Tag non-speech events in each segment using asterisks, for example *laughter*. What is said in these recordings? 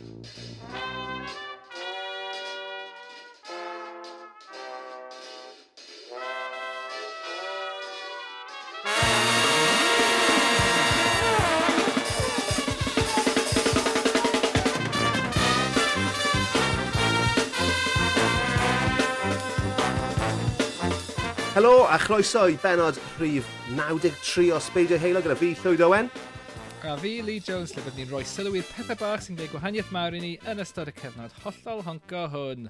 Helo a chroeso i benod rhif 93 o Sbeidio Heilo gyda fi, Llywyd Owen. A fi, Lee Jones, lle byddwn ni'n rhoi sylw i'r pethau bach sy'n gwneud gwahaniaeth mawr i ni yn ystod y cyfnod hollol honco hwn.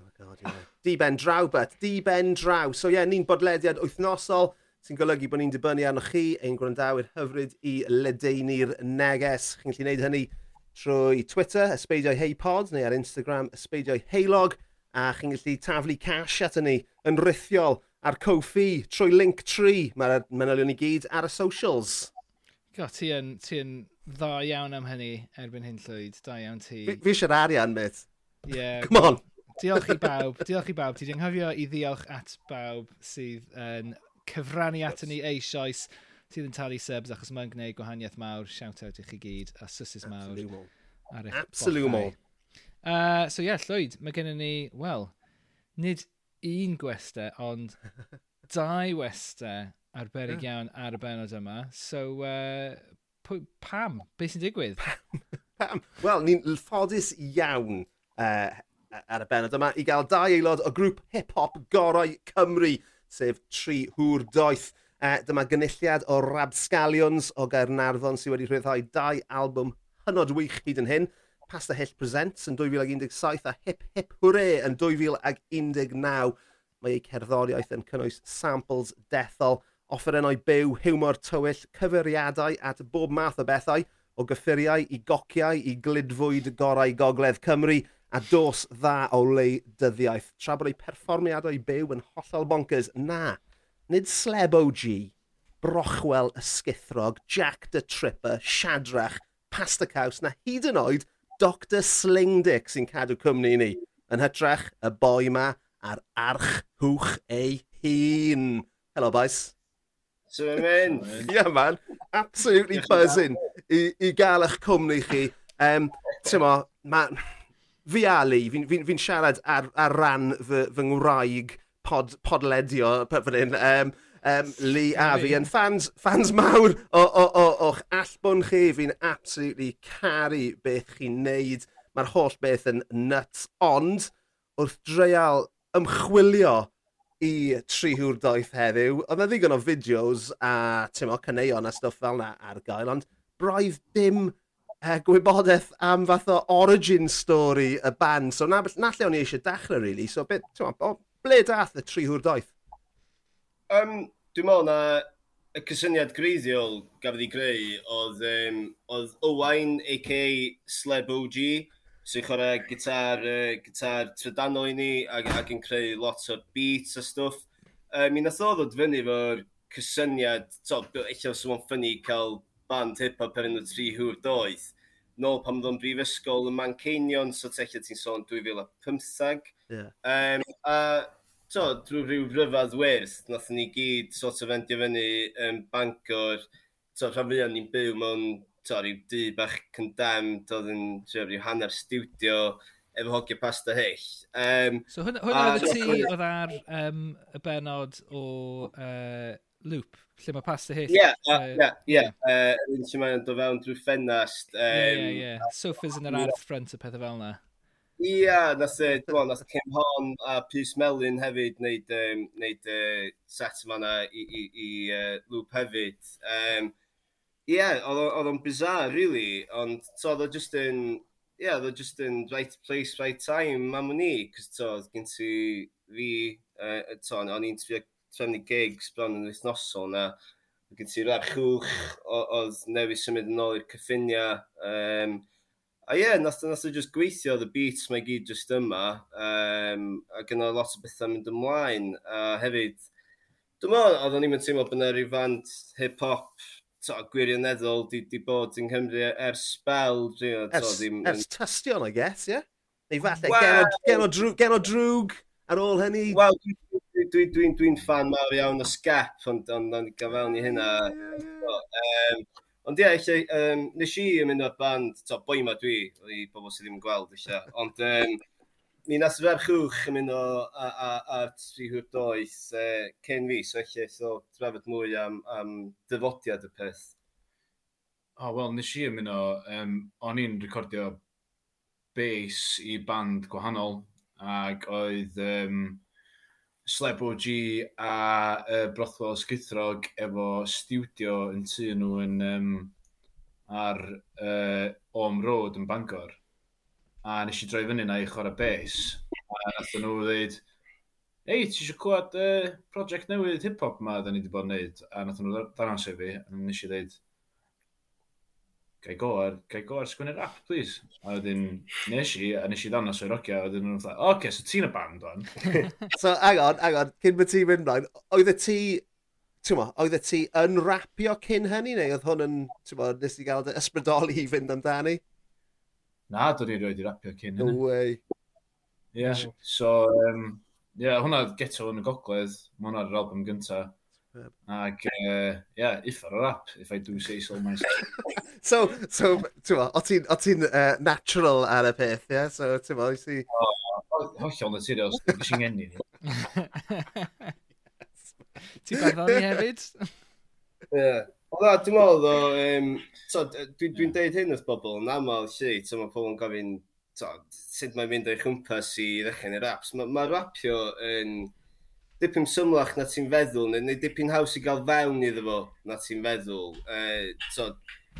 Oh God, yeah. di ben draw, bet. Di ben draw. So ie, yeah, ni'n bodlediad wythnosol sy'n golygu bod ni'n dibynnu arnoch chi ein gwrandawyr hyfryd i ledeini'r neges. Chi'n gallu gwneud hynny trwy Twitter, ysbeidiau heipod, neu ar Instagram, ysbeidiau heilog, a chi'n gallu taflu cash at ni yn rithiol ar Kofi trwy link tree. Mae'r manylion i gyd ar y socials. Go, ti yn, ti yn dda iawn am hynny erbyn hyn llwyd. Da iawn ti. Fi, fi eisiau'r arian, mate. Yeah. *laughs* Come on. diolch i bawb. Diolch i bawb. Ti di anghofio i ddiolch at bawb sydd yn cyfrannu at ni eisoes sydd yn talu subs achos mae'n gwneud gwahaniaeth mawr. Shout out i chi gyd a sysys mawr. Absolwmol. Uh, so ie, yeah, Llwyd, mae gennym ni, wel, nid un gwestau, ond *laughs* dau westau arbennig yeah. iawn ar y benod yma. So, uh, pam? Be sy'n digwydd? Pam? *laughs* Wel, ni'n ffodus iawn uh, ar y benod yma i gael dau aelod o grŵp hip-hop gorau Cymru, sef tri hŵr doeth. Uh, dyma gynulliad o Rabscallions o Gaernarfon sydd wedi rhyddhau dau albwm hynod wych hyd yn hyn. Pasta Hill Presents yn 2017 a Hip Hip Hwre yn 2019. Mae eu cerddoriaeth yn cynnwys samples dethol offerennau byw, hiwmor tywyll, cyfeiriadau at bob math o bethau, o gyffuriau i gociau i glidfwyd gorau gogledd Cymru a dos dda o lei dyddiaeth. Tra bod ei perfformiadau byw yn hollol bonkers, na, nid Slebo G, Brochwel Ysgithrog, Jack the Tripper, Shadrach, Pasta Caws, na hyd yn oed Dr Slingdick sy'n cadw cwmni ni. Yn hytrach, y boi ma a'r arch hwch ei hun. Helo, boys. So mynd. yeah, man. Absolutely buzzing i, i gael eich cwmni chi. Um, Tymo, ma, fi Ali, fi'n fi, fi siarad ar, ar ran fy, fy ngwraig pod, podledio fan hyn. Um, um, Lee a fi yn fans, fans mawr o'ch allbwn chi. Fi'n absolutely caru beth chi'n neud. Mae'r holl beth yn nuts, ond wrth dreial ymchwilio i tri hwr doeth heddiw. Oedd na ddigon o fideos a tymo, caneuon a stwff fel na ar gael, ond braidd dim uh, gwybodaeth am fath o origin story y band. So na, na lle o'n i eisiau dechrau, really. So bit, tymo, o, ble dath y tri hwr doeth? Um, dwi'n meddwl na y cysyniad greiddiol gafodd ei greu oedd, um, oedd Owain, a.k.a. Sleb OG, sy'n chwarae gitar, uh, gitar trydanol i ni ac, ac yn creu lot o beats a stwff. Uh, mi nath o ddod fyny fo'r cysyniad, to, eich os yw'n ffynnu cael band hip-hop ar o tri hwyr doedd, nôl pan oedd o'n brifysgol yn Manceinion, so teich ti'n sôn 2015. Yeah. Um, a to, drwy rhyw ryfedd werth, nath ni gyd sort of endio fyny um, Bangor, to, rhan fwyaf ni'n byw mewn to, rhyw dy bach condemned, oedd yn tio, rhyw hanner studio, efo hogia pasta hyll. Um, so hwnna, hwnna oedd y ti oedd ar um, y benod o uh, loop, lle mae pasta hyll. Ie, ie, ie. Un sy'n mae'n dod fewn drwy ffenast. Ie, um, ie, yeah, yeah. Sofas yn yr arth ffrant y pethau fel yna. Ie, yeah, nath, dwi'n nath Kim Hon a Pius Melin hefyd wneud, um, wneud uh, set yma i, i, i uh, loop hefyd. Um, Ie, yeah, oedd o'n bizar, really, ond to oedd o just yn, ie, yeah, oedd o just yn right place, right time mam o'n i, cos to, oedd gen ti fi, uh, to, o'n i'n trio trefnu gigs bron yn wythnosol na, oedd gen ti rhar chwch, oedd newid symud yn ôl i'r cyffiniau, um, a ie, yeah, nath, nath o just gweithio, the beats mae gyd just yma, um, a gyda lot o bethau mynd ymlaen, a hefyd, dwi'n meddwl, oedd o'n i'n teimlo bod yna rhyw fand hip-hop to, gwirioneddol di, di bod yng Nghymru e-, ers spel. Drio, to, ers, ddim, ers tystion, I guess, ie? Yeah? Neu falle, well, gen, o, drwg, gen o drwg ar ôl hynny? Wel, dwi'n dwi, dwi, dwi fan mawr iawn o sgep, ond on, on, gael fewn i hynna. Um, ond ie, yeah, um, nes i yn mynd o'r band, to, boi ma dwi, i bobl sydd ddim yn gweld, eisiau. Ond um, ni nas ferch uwch yn mynd o ar tri hwyr doeth uh, cyn fi, so eich so drafod mwy am, am dyfodiad y peth. O, oh, wel, nes i yn mynd o, um, o'n i'n recordio bass i band gwahanol, ac oedd um, Sleb OG a uh, Brothwell Sgythrog efo studio yn tu nhw yn, um, ar uh, Om Road yn Bangor a nes i droi fyny na i chwarae bass. A nath nhw ddweud, ei, ti eisiau clywed uh, prosiect newydd hip-hop ma, da ni wedi bod yn neud. A nath nhw danas fi, a nes i ddweud, gai go ar, gai go ar sgwynnu rap, please. A wedyn nes i, a nes i danos o'i rocio, a wedyn nhw'n dweud, oce, okay, so ti'n y band o'n. *laughs* so, hang on, hang on, cyn bod ti'n mynd mlaen, oedd y ti ti'n mo, oedd ti yn rapio cyn hynny, neu oedd hwn yn, ti'n mo, nes i gael ysbrydoli i fynd amdani? na, dod i roed i rapio cyn hynny. No way. Ie, yeah, so, um, yeah, hwnna geto yn y gogledd, mae hwnna'r album gynta. Ac, ie, uh, yeah, if ar y rap, if I do say so myself. *laughs* so, so, ti'n ma, o ti'n ti uh, natural ar y peth, ie? Yeah? So, ti'n ma, si... Hollol naturiol, sy'n gysyn geni. *laughs* Ti'n barddoni hefyd? Ie. Wel dwi'n meddwl, ddo, um, so, dwi'n dwi deud hyn wrth bobl yn aml, si, so mae pobl yn gofyn, so, sut mae'n mynd o'i chwmpas i ddechrau'n i'r raps. Mae ma rapio yn dipyn symlach na ti'n feddwl, neu, neu dipyn haws i gael fewn iddo fo na ti'n feddwl. Uh, so,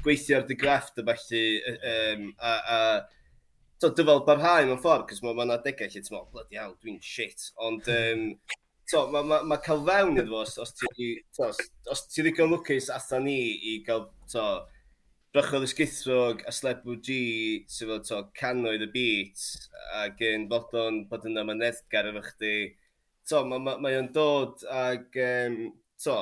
gweithio ar dy grefft y felly, um, a, a so, dyfal barhau mewn ffordd, cos mae yna adegau lle ti'n meddwl, bloody hell, dwi'n shit, ond um, to, mae ma, ma cael fewn iddo fo, os, os ti, to, os ti ddigon lwcus atho ni i gael, to, Brychodd ysgithrog a Slebu G, sef fel to, canoedd y beat, ac yn fod o'n bod yna myneddgar efo chdi. To, mae ma, ma o'n dod ac, um, to,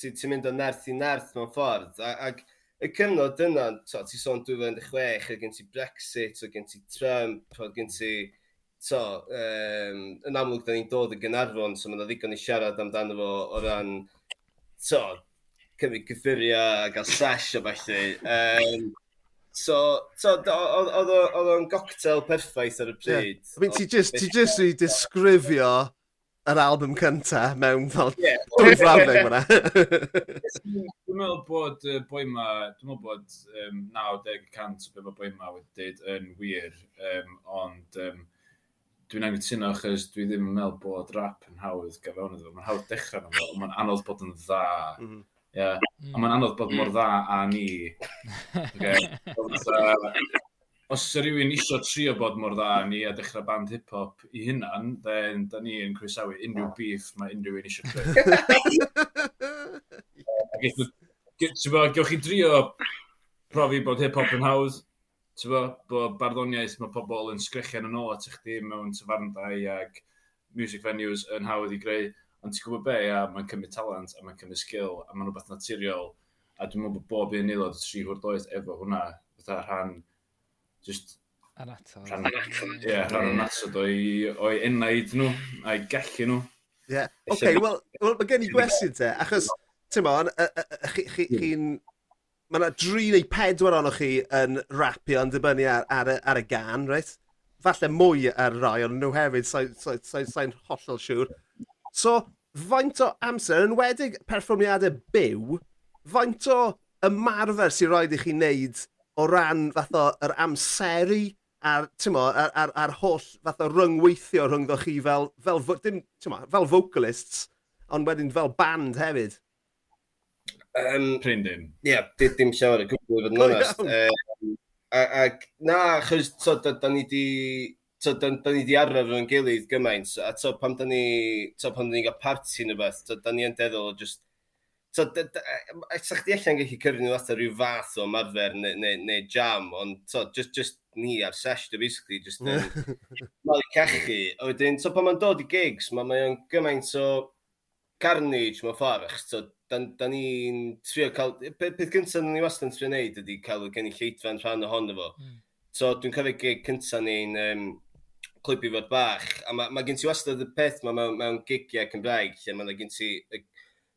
ti'n ti mynd o nerth i nerth mewn ffordd. Ac, y cyfnod yna, to, ti sôn 2016, ac gen ti Brexit, ac gen ti Trump, ac gen ti to, um, yn amlwg, da ni'n dod y gynarfon, so mae'n ddigon i siarad amdano fo o ran, to, cymryd cyffuria a gael sesh o felly. Um, so, so oedd o'n goctel perffaith ar y pryd. Yeah. I mean, ti just, ti just i disgrifio yr album cynta mewn fel yeah. dwy frawddeg fyna. dwi'n meddwl bod uh, boi ma, dwi'n meddwl bod um, 90% o beth mae boi ma wedi dweud yn wir, um, ond um, dwi'n anghytuno achos dwi ddim yn meddwl bod rap yn hawdd gael iddo. Mae'n hawdd dechrau yn ond mae'n anodd bod yn dda. Mm -hmm. yeah. mm. A mae'n anodd bod mor dda a ni. Okay. Os y rhywun eisiau trio bod mor dda a ni a dechrau band hip-hop i hynna'n, then da ni yn croesawu unrhyw beef mae unrhyw un eisiau creu. *laughs* Gewch chi drio profi bod hip-hop yn hawdd, tyfo, bod barddoniaeth mae pobl yn sgrechian yn ôl at eich dim mewn tyfarndau ag music venues yn hawdd i greu, ond ti'n gwybod be, a mae'n cymryd talent, a mae'n cymryd skill, a mae'n rhywbeth naturiol, a dwi'n meddwl bod bob un aelod tri hwrdoedd efo hwnna, fatha rhan, just... Anato. Rhan, Anatol. Ie, rhan anatod o'i, o'i enaid nhw, a'i gallu nhw. Ie, yeah. oce, okay, wel, well, mae gen i gwestiwn te, achos, ti'n mon, hmm. chi'n mae yna dri neu pedwar onoch chi yn rapio yn dibynnu ar, ar, ar y gan, reit? Falle mwy ar rai ond nhw hefyd, sa'n sa, sa, sa, sa hollol siŵr. So, faint o amser, yn wedig perfformiadau byw, faint o ymarfer sy'n rhaid i chi wneud o ran fath o yr amseru a'r, mo, ar, ar, ar holl fath o ryngweithio rhyngddo chi fel, fel, dim, mo, fel vocalists, ond wedyn fel band hefyd? Um, Pryn dim. Ie, yeah, dim, dim llawer y gwybod gwbl yn onest. Um, ac na, achos so, da, da ni di so, da, da ni di arfer yn gilydd gymaint, a so, pam da ni, so, pam da ni gael parti neu beth, so, da ni yn deddol o just So, sa chdi allan gallu cyrru nhw atho rhyw fath o marfer neu, neu, neu jam, ond so, just, just ni ar sesh, dy basically, just yn *laughs* mal i cachu. A wedyn, so pan mae'n dod i gigs, mae'n ma gymaint o carnage mewn ffordd, so, da, da ni'n trio cael... Peth gyntaf ni wastad yn trio wneud ydy cael y gen i gynulleidfa'n rhan ohono fo. Mm. So dwi'n cofio gig cyntaf ni'n um, clwybu fod bach, a mae ma gen ti wastad y peth ma, mewn, mewn gigiau Cymraeg, lle mae gen ti,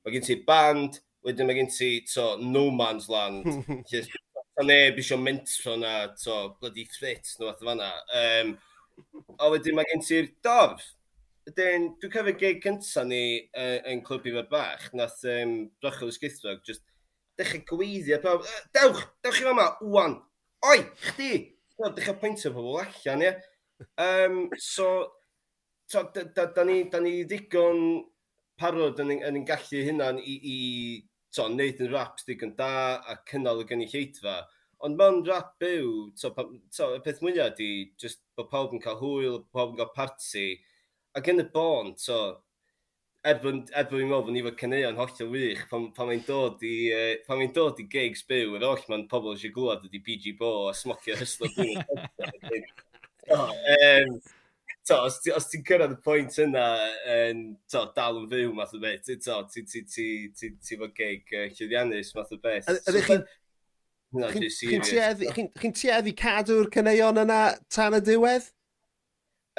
Mae gen ti band, wedyn mae gen ti to, No Man's Land, *laughs* lle ta neb eisiau mentro na, to, bloody threat, nhw fath o fanna. Um, a wedyn mae gen ti'r dorf, Dyn, dwi'n cofio gig cynta ni uh, yn clwb i fod bach, nath um, Brochol Ysgithdrog, just dechrau gweiddi a pawb, dewch, dewch i fama, wwan, oi, chdi! Dechrau pwyntio pobl allan, ie. Um, so, so da, da, da, ni, da ni ddigon parod yn, yn, yn gallu hynna'n i, i to, neud yn rap digon da a cynnal y gynulleidfa. Ond mewn rap byw, to, to, y peth mwyaf ydi, just bod pawb yn cael hwyl, bod pawb yn cael parti, ac yn y bôn, so, er bod fi'n er meddwl bod ni fod caneuon hollol wych, pan, pan mae'n dod, i, uh, pan mae dod i gigs byw, yr oll mae'n pobl eisiau glwad ydi BG Bo a smocio hyslo dwi'n um, to, os os ti'n cyrraedd y pwynt yna, um, to, dal yn fyw math o beth, ti'n ti, ti, ti, ti, ti fod gig uh, llyddiannus math o beth. Ydych chi'n Chi'n tueddu cadw'r caneuon yna tan y diwedd?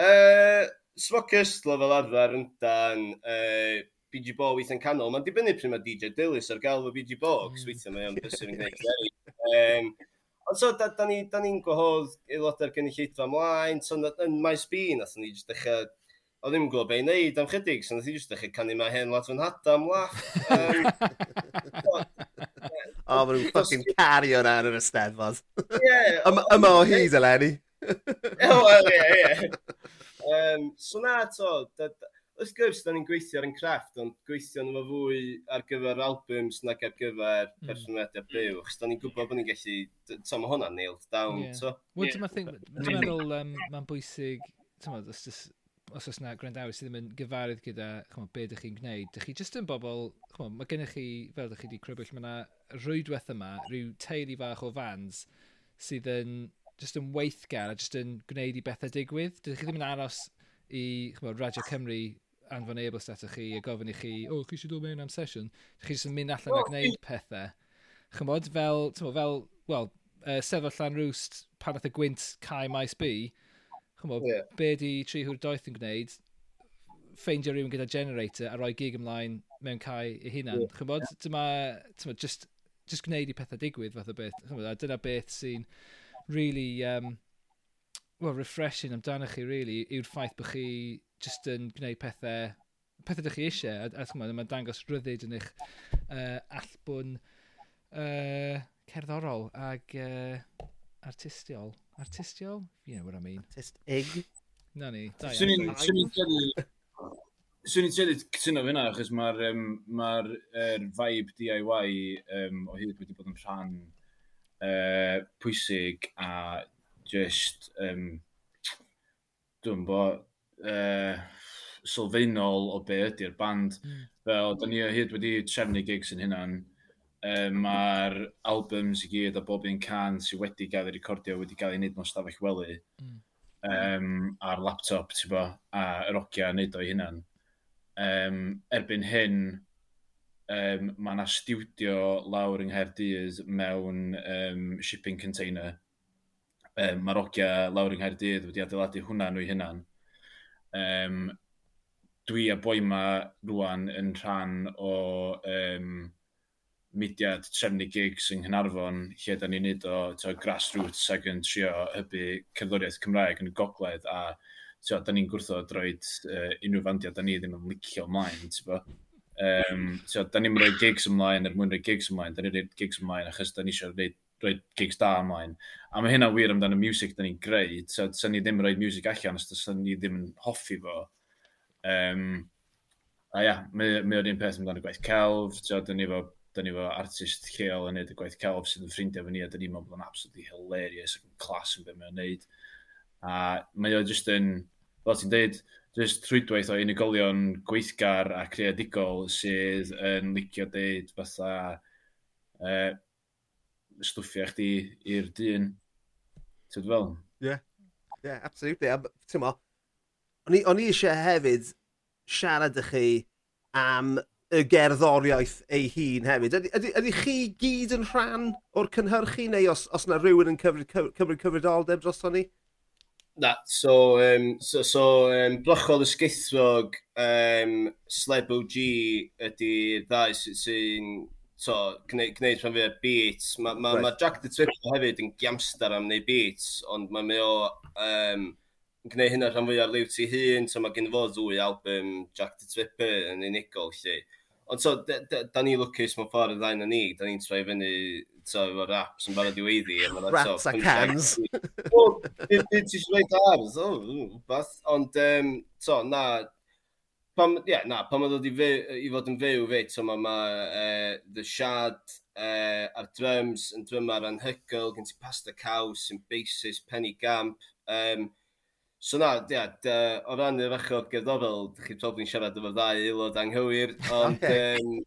Uh, smocio ystlo fel arfer yn dan uh, BG Bo weithio'n canol. Mae'n dibynnu pryd mae DJ Dillis ar gael fo BG Bo, mm. cos weithio mae o'n bysur yn gwneud. um, ond so, da, da ni'n ni, ni gwahodd aelodau'r gynulleidfa ymlaen, so yn maes B, nath ni jyst dechrau o ddim yn gwybod beth i wneud am chydig, so nath i jyst dechrau canu mae hen lot fy nhada am laff. O, oh, maen nhw'n ffucking cario na yn yr Eisteddfod. Yma o hyd, Eleni. Wel, ie, ie. Um, so na, to, wrth gwrs, da ni'n gweithio ar yn crafft, ond gweithio nhw fwy ar gyfer albums nag ar gyfer hmm. personoliadau mm. byw, hmm. chos da ni'n gwybod bod ni'n gallu, to, mae hwnna'n nailed down, yeah. to. Wel, yeah. dwi'n meddwl, um, mae'n bwysig, ti'n meddwl, os os oes na gwrandawyr sydd ddim yn gyfarwydd gyda chmo, be ydych chi'n gwneud, ydych chi jyst yn bobl, chmo, mae gennych chi, fel ydych chi wedi crybwyll, mae yna rwydwaith yma, rhyw teulu fach o fans sydd yn just yn weithgar a just yn gwneud i bethau digwydd. Dydych chi ddim yn aros i chymod, Radio Cymru anfon e-bost ato chi a gofyn i chi, o, oh, chi eisiau dod mewn am sesiwn? Dydych chi jyst yn mynd allan oh, a gwneud pethau. Chymod, fel, tymo, fel, wel, uh, sefyll llan rwst pan y gwynt cae maes bu, chymod, yeah. be di tri hwyr doeth yn gwneud, ffeindio rhywun gyda generator a roi gig ymlaen mewn cae ei hunan. Yeah. Chymod, dyma, tymo, just, just gwneud i pethau digwydd fath o beth. Chymod, a dyna beth sy'n really um, well, refreshing amdano chi, really, yw'r ffaith bod chi just yn gwneud pethau, pethau ydych chi eisiau, a, a mae dangos ryddid yn eich uh, allbwn uh, cerddorol ag uh, artistiol. Artistiol? You know what I mean. Artistig. Na ni, da iawn. Swn i'n teulu cytuno fyna, achos mae'r um, ma er vibe DIY um, o hyd wedi bod yn rhan uh, pwysig a just, um, dwi'n bo, uh, sylfaenol o be ydy'r band. Mm. Fel, da ni o hyd wedi trefnu gigs yn hynna'n, um, mae'r albums i gyd a bob un can sydd wedi gael ei recordio wedi gael ei wneud mewn stafell wely mm. um, a'r laptop, ti'n bo, a yr ogia yn wneud o'i hynna'n Um, erbyn hyn, um, mae yna studio lawr yng Nghaerdydd mewn um, shipping container. Um, mae'r ogia lawr yng Nghaerdydd wedi adeiladu hwnna nhw'i hunan. Um, dwi a boi ma rwan yn rhan o um, mudiad 70 gigs yng Nghynarfon, lle da ni'n neud o to, grassroots ac yn trio hybu cerddoriaeth Cymraeg yn y gogledd a tio, da ni'n gwrthod droed uh, unrhyw fandiad da ni ddim yn licio ymlaen. Tybo. Um, so, da ni'n rhoi gigs ymlaen er mwyn rhoi gigs ymlaen, da ni'n rhoi gigs ymlaen achos da ni eisiau rhoi, rhoi gigs da ymlaen. A mae hynna wir amdano music da ni'n greu, so da ni ddim rhoi music allan os da ni ddim yn hoffi fo. Um, a ia, mae, mae o'r un peth amdano gwaith celf, so da ni fo da ni fo artist lleol yn neud y gwaith celf sydd yn ffrindiau fy ni, a da ni'n meddwl bod yn absolutely hilarious ac yn clas yn beth mae'n neud. A mae o just yn, fel ti'n deud, just rhwydwaith o unigolion gweithgar a creadigol sydd yn licio deud fatha uh, stwffio chdi i'r dyn. Ti'n fel? Ie, yeah. yeah, absolutely. Ti'n mo, o'n i eisiau hefyd siarad â chi am y gerddoriaeth ei hun hefyd. Ydy, ydy, ydy chi gyd yn rhan o'r cynhyrchu neu os, os yna rhywun yn cyfrif cyfridoldeb dros ni? na, so, um, so, so um, blochol ysguthrog, um, Sleb OG ydy ddau sy'n sy so, gwneud, gwneud rhan fydd beats. Mae ma, right. ma Jack the Tripper hefyd yn giamstar am wneud beats, ond mae mae o um, gwneud hynna rhan fwy ar liw ti hun, so mae gen fo ddwy album Jack the Tripper yn unigol lle. Ond so, da, da, da ni lwcus mewn ffordd y ddain na ni, da ni'n troi fyny eto efo raps yn barod i weiddi. Raps a cans. Nid ti eisiau gwneud ars. o, beth. Ond, um, to, na, pam, yeah, na, pam oedd i, i fod yn fyw fe, to, mae ma, uh, The Shad uh, a'r drums yn drymar anhygol, gen ti Pasta Caws, yn basis, Penny Gamp. Um, So na, ia, yeah, o ran yr achod gerddorol, dych chi'n probably'n siarad efo'r ddau aelod anghywir, *laughs* ond... um,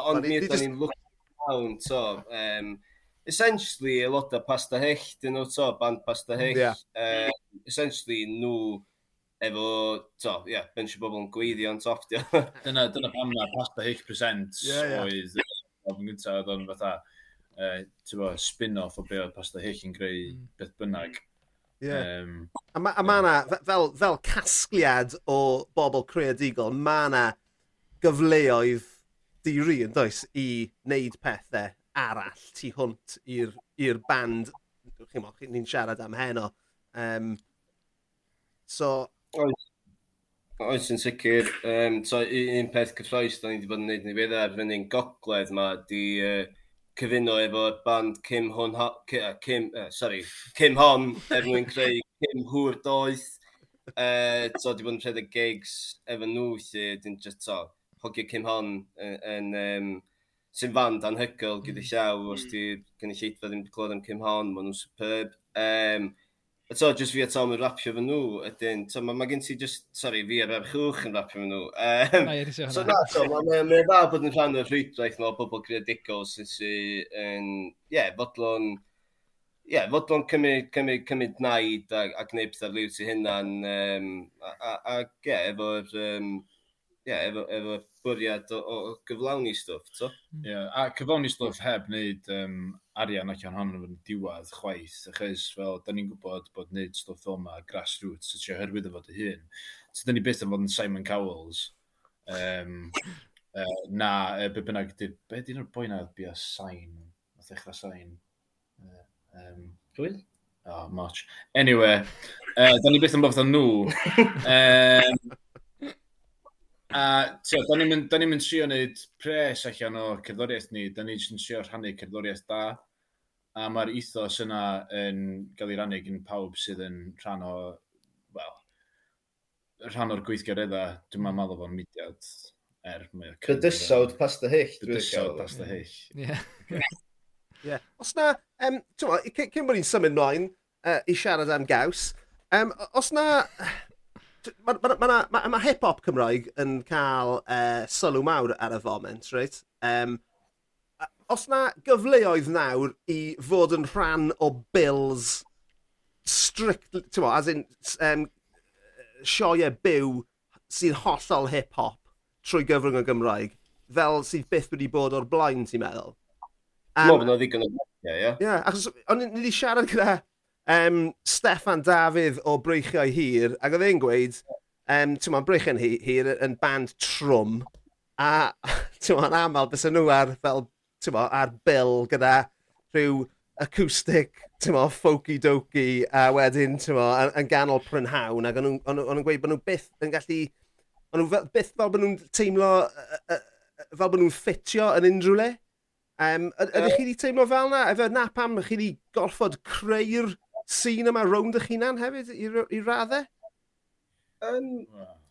ond mi ydy ni'n lwc iawn, to. Um, essentially, aeloda pasta hyll, dyn nhw, to, band pasta mm, hyll. Yeah. Um, essentially, nhw efo, to, ie, yeah, bunch o bobl yn gweiddio on top, dio. *laughs* dyna, dyna pam na pasta hyll present yeah, yeah. oedd yn gyntaf, oedd o'n fatha, uh, spin-off o be oedd pasta hyll yn greu mm. beth bynnag. Mm. Yeah. Um, a mae ma yna, yeah. fel, fel casgliad o bobl creadigol, mae yna gyfleoedd diri, yn does, i wneud pethau arall tu hwnt i'r band ni'n siarad am heno. Um, so... Oes, oes yn sicr. Um, so, un peth cyffroes da ni wedi bod yn gwneud ni feddwl fyny'n gogledd ma, di uh, cyfuno efo'r band Kim Hon... Ho, Ki, uh, Kim, uh, sorry, Kim Hon er mwyn creu Kim Hwr Doeth. Uh, so, di bod yn rhedeg gigs efo nhw, lle, dyn just to, hogio cym hon yn, yn um, sy'n fand anhygol gyda llaw, os di gynulleidfa ddim wedi clywed am Cym Hon, maen nhw'n superb. Um, a to, just fi a Tom yn rapio fy nhw, ydyn, to, mae ma gen ti just, sorry, fi a a'r chwch yn rapio fy nhw. Um, so na, to, mae'n ma, dda bod yn rhan o'r rhwydraeth mae bobl creadigol sy'n sy, yn, ie, yeah, fodlon, ie, yeah, fodlon cymryd, cymryd, cymryd naid a, a gwneud pethau liw ti hynna'n, um, a, a, a, yeah, efo'r, um, ie, efo, efo bwriad o, o gyflawni stwff, to? Ie, yeah, a cyflawni stwff heb wneud um, arian ac yn anhonno yn diwad chwaith, achos fel, da ni'n gwybod bod wneud stwff fel yma grassroots, sy'n siarad oherwydd o fod y hun. So, da ni byth yn fod yn Simon Cowells. Um, uh, na, uh, be bynnag, be dyn nhw'r boi na bia sain, nath ddechrau sain. Uh, um, Cywyd? Oh, March. Anyway, uh, da ni byth yn bod nhw. *laughs* Um, A tio, da ni'n mynd, ni mynd trio wneud pres allan o cerddoriaeth ni, da ni'n trio rhannu cerddoriaeth da, a mae'r ethos yna yn cael ei rannu gan pawb sydd yn rhan o, well, rhan o'r gweithgaredda, dwi'n ma'n meddwl fo'n mudiad. Er, Cydysawd pas dy hyll. Cydysawd pas dy hyll. Ie. Ie. Os na, um, cyn bod ni'n symud mlaen uh, i siarad am gaws, um, os na, Mae ma, ma, ma, ma hip-hop Cymraeg yn cael uh, sylw mawr ar y foment, reit? Um, os na gyfleoedd nawr i fod yn rhan o bills strict, ti'n mo, as in, um, sioe byw sy'n hollol hip-hop trwy gyfrwng y Gymraeg, fel sydd byth wedi bod o'r blaen, ti'n meddwl? Um, Mo, bod yna ddigon o ie, ie. Ie, achos o'n i wedi siarad gyda um, Steffan Dafydd o Breichiau Hir, ac oedd e'n gweud, um, ti'n ma'n Breichiau'n Hir yn band trwm, a ti'n ma'n aml bys nhw ar, fel, ti'n ma'n ar bil gyda rhyw acoustic, ti'n ma'n folky doki, a wedyn, ti'n ma'n, yn ganol prynhawn, ac o'n nhw'n gweud bod nhw byth yn gallu, o'n nhw byth fel bod nhw'n teimlo, fel bod nhw'n ffitio yn unrhyw le. Um, ydych chi wedi teimlo fel yna? Efo na pam chi wedi gorfod creu'r sîn yma rownd eich hunan hefyd i, i raddau? Um,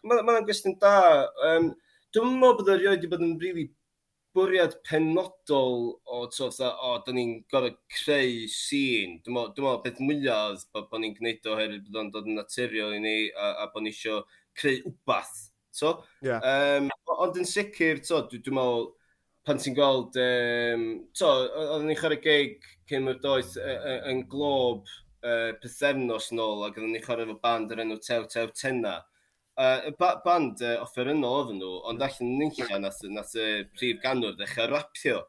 Mae'n ma gwestiwn da. Um, Dwi'n meddwl bod yr wedi bod yn rili really bwriad penodol o, so, o, o da ni'n gorau creu sîn. Dwi'n meddwl, dwi beth mwyaf bod bo ni'n gwneud o oherwydd bod o'n dod yn naturiol i ni a, a bod ni eisiau creu wbath. So, yeah. um, ond yn sicr, so, dwi'n dwi meddwl, pan ti'n gweld, um, so, oedden ni'n chwarae gig cyn yr doeth yn glob, uh, pethefnos nôl ac oedden ni'n chwarae efo band yr enw Tew Tew Tenna. Uh, ba band uh, offerynol oedden nhw, ond hmm. allan yn unlla nath, nath y prif ganwr ddechrau rapio.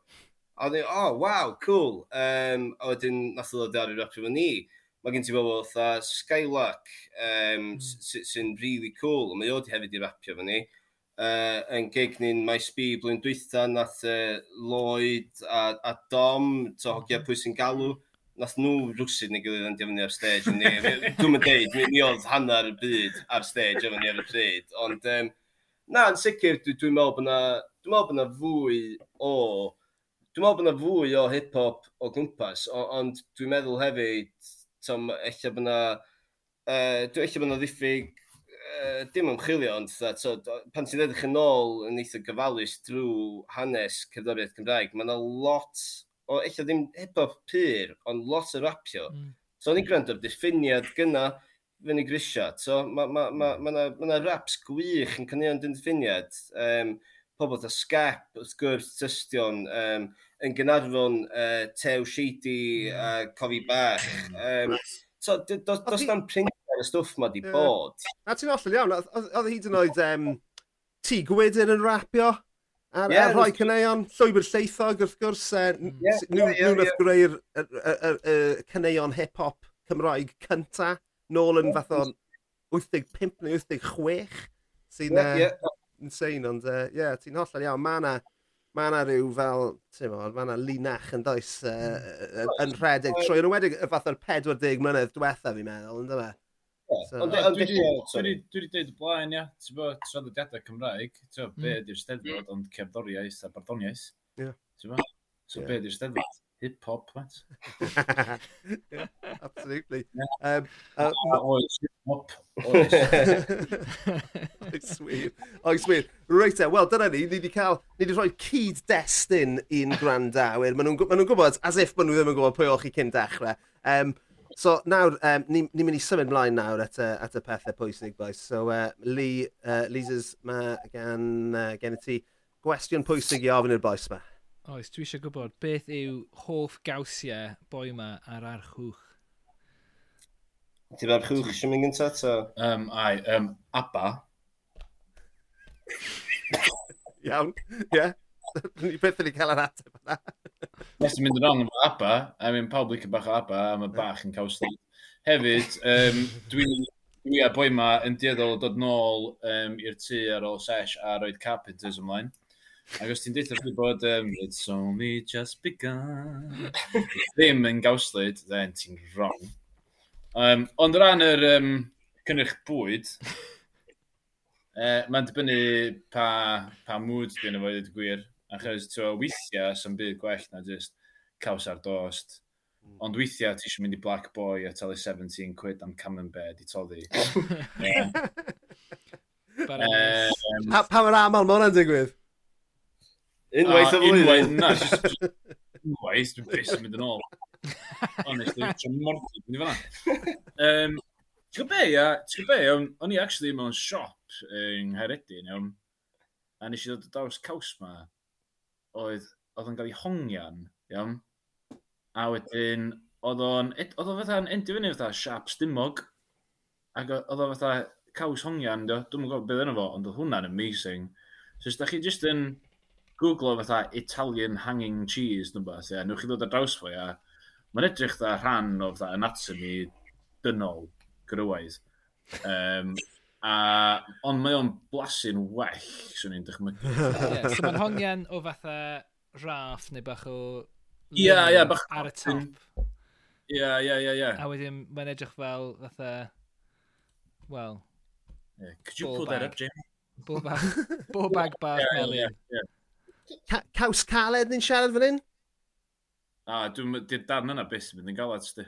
A oedden ni, oh, wow, cool. Um, a wedyn nath o ddod ar i rapio fo ni. Mae gen ti bobl fatha Skylark um, sy'n sy really cool, mae o di hefyd i rapio fo ni. Uh, yn gig ni'n My B blwyddyn dwytha nath uh, Lloyd a, a Dom, to hogia hmm. pwy sy'n galw, nath nhw rwsyd neu gilydd yn defnyddio ar stage. Dwi'n mynd deud, mi, mi oedd hanner y byd ar stage efo ni ar y pryd. Ond um, na, yn sicr, dwi'n dwi meddwl bod na, dwi'n meddwl bod na fwy o... Dwi'n meddwl bod na fwy o hip-hop o gwmpas, ond dwi'n meddwl hefyd, tom, eich bod na... Uh, dwi'n eich bod na ddiffyg uh, dim ymchwilio, ond so, pan ti'n edrych yn ôl yn eitha gyfalus drwy hanes cerddoriaeth Cymraeg, mae yna lot o eich ddim hip-hop pyr, ond lot o rapio. Mm. So o'n i'n gwrando'r diffiniad gyna fyny grisia. So mae ma, ma, ma, mm. ma, ma na raps gwych yn cynnig yn diffiniad. Um, pobl da Scap, wrth gwrs, Tystion, um, yn Gynarfon, uh, Tew Sheedy, mm. uh, Cofi Bach. Um, so, does na'n printer y stwff ma di bod. A ti'n ollol iawn, oedd hyd yn oed um, ti Gwydyn yn rapio? A'r yeah, a rhoi cyneuon, llwybr lleithog wrth gwrs, uh, yeah, nhw yeah, yeah, yeah. greu'r cyneuon hip-hop Cymraeg cynta, nôl yn fath o'n 85 neu 86, sy'n yeah, yeah. insane, ond e, ie, yeah, ti'n hollol iawn, mae yna ma yna rhyw fel, ti'n mo, mae yna linach yn does uh, yn rhedeg trwy, yn ymwedig y fath o'r 40 mlynedd diwetha fi'n meddwl, ynddo fe? Dwi wedi dweud y blaen, ia, ti'n bod traddodiadau Cymraeg, ti'n bod, be mm. ydy'r steddfod, ond cerddoriaeth a barddoniaeth. Ti'n bod? So, be ydy'r steddfod? Hip-hop, mate. *laughs* Absolutely. *laughs* Um, uh, oes, hip-hop, oes. *laughs* Oes wir. Oes wir. Reit e, wel, dyna ni, ni wedi cael, ni wedi rhoi cyd-destun i'n grandawyr. Maen nhw'n gwybod, as if maen nhw ddim yn gwybod pwy o'ch chi cyn dechrau. Um, So nawr, um, ni'n ni mynd i symud mlaen nawr at, uh, at y pethau pwysig, boys. So, uh, Lee, uh, Lises, mae gan, uh, gen i ti gwestiwn pwysig i ofyn i'r boes yma. Oes, dwi eisiau gwybod beth yw hoff gawsiau boi yma ar archwch? Ti'n ar chwch eisiau mynd gyntaf, to? Um, ai, um, Abba. Iawn, ie. Yeah. *laughs* Ni beth yn ei cael yr ateb na. Nes i'n mynd yn ong efo ABBA, a mi'n pawb licio bach o ABBA, a mae bach yn cael sleep. Hefyd, um, dwi, dwi a boi ma yn dieddol o dod nôl um, i'r tŷ ar ôl sesh a roed carpenters ymlaen. Ac os ti'n deithio chi bod um, It's only just begun ddim yn gawslyd, then ti'n wrong. Um, ond o ran yr um, cynnyrch bwyd, e, uh, mae'n dibynnu pa, pa mood dwi'n efo i gwir. Achos, ti'n weithiau, sy'n byd gwell na just caws ar dost. Mm. Ond weithiau, ti eisiau mynd i Black Boy a talu 17 quid am Camembert i toddi. um, *laughs* oh. Pa mae'r aml mae hwnna'n digwydd? Unwaith ah, o flwyddyn. Unwaith, na. *laughs* Unwaith, dwi'n bus yn mynd yn ôl. Honestly, dwi'n mordi, dwi'n fanna. Um, ti'n gwybod be, ia, ti'n gwybod be, o'n i actually mewn siop yng Nghaeredin, iawn, a nes i ddod o daws caws ma, oedd, oedd yn cael ei hongian, iawn. A wedyn, oedd o'n, oedd o fatha'n endio fyny fatha siap stumog. Ac oedd o fatha caws hongian, do. Dwi'n gwybod beth yna fo, ond oedd hwnna'n amazing. So, os da chi jyst yn googlo fatha Italian hanging cheese, neu beth, ia, newch chi ddod ar draws fo, ia. Mae'n edrych dda rhan o fatha anatomy dynol, grywaidd. Um, A, ond mae o'n blasu'n well, swn i'n dychmygu. *laughs* yeah, so mae'n *laughs* hongian o fatha raff neu bach o... Ie, yeah, ie, yeah, bach... Ar y top. Ie, yeah, ie, yeah, ie, yeah, ie. A wedyn mae'n edrych fel fatha... Well... Yeah. Could you pull bag. that up, Jamie? Bo bag, *laughs* bo bag bag yeah, melyn. Yeah, yeah. Caws caled ni'n siarad fan hyn? A, ah, dwi'n darn yna beth sy'n mynd yn galad, sti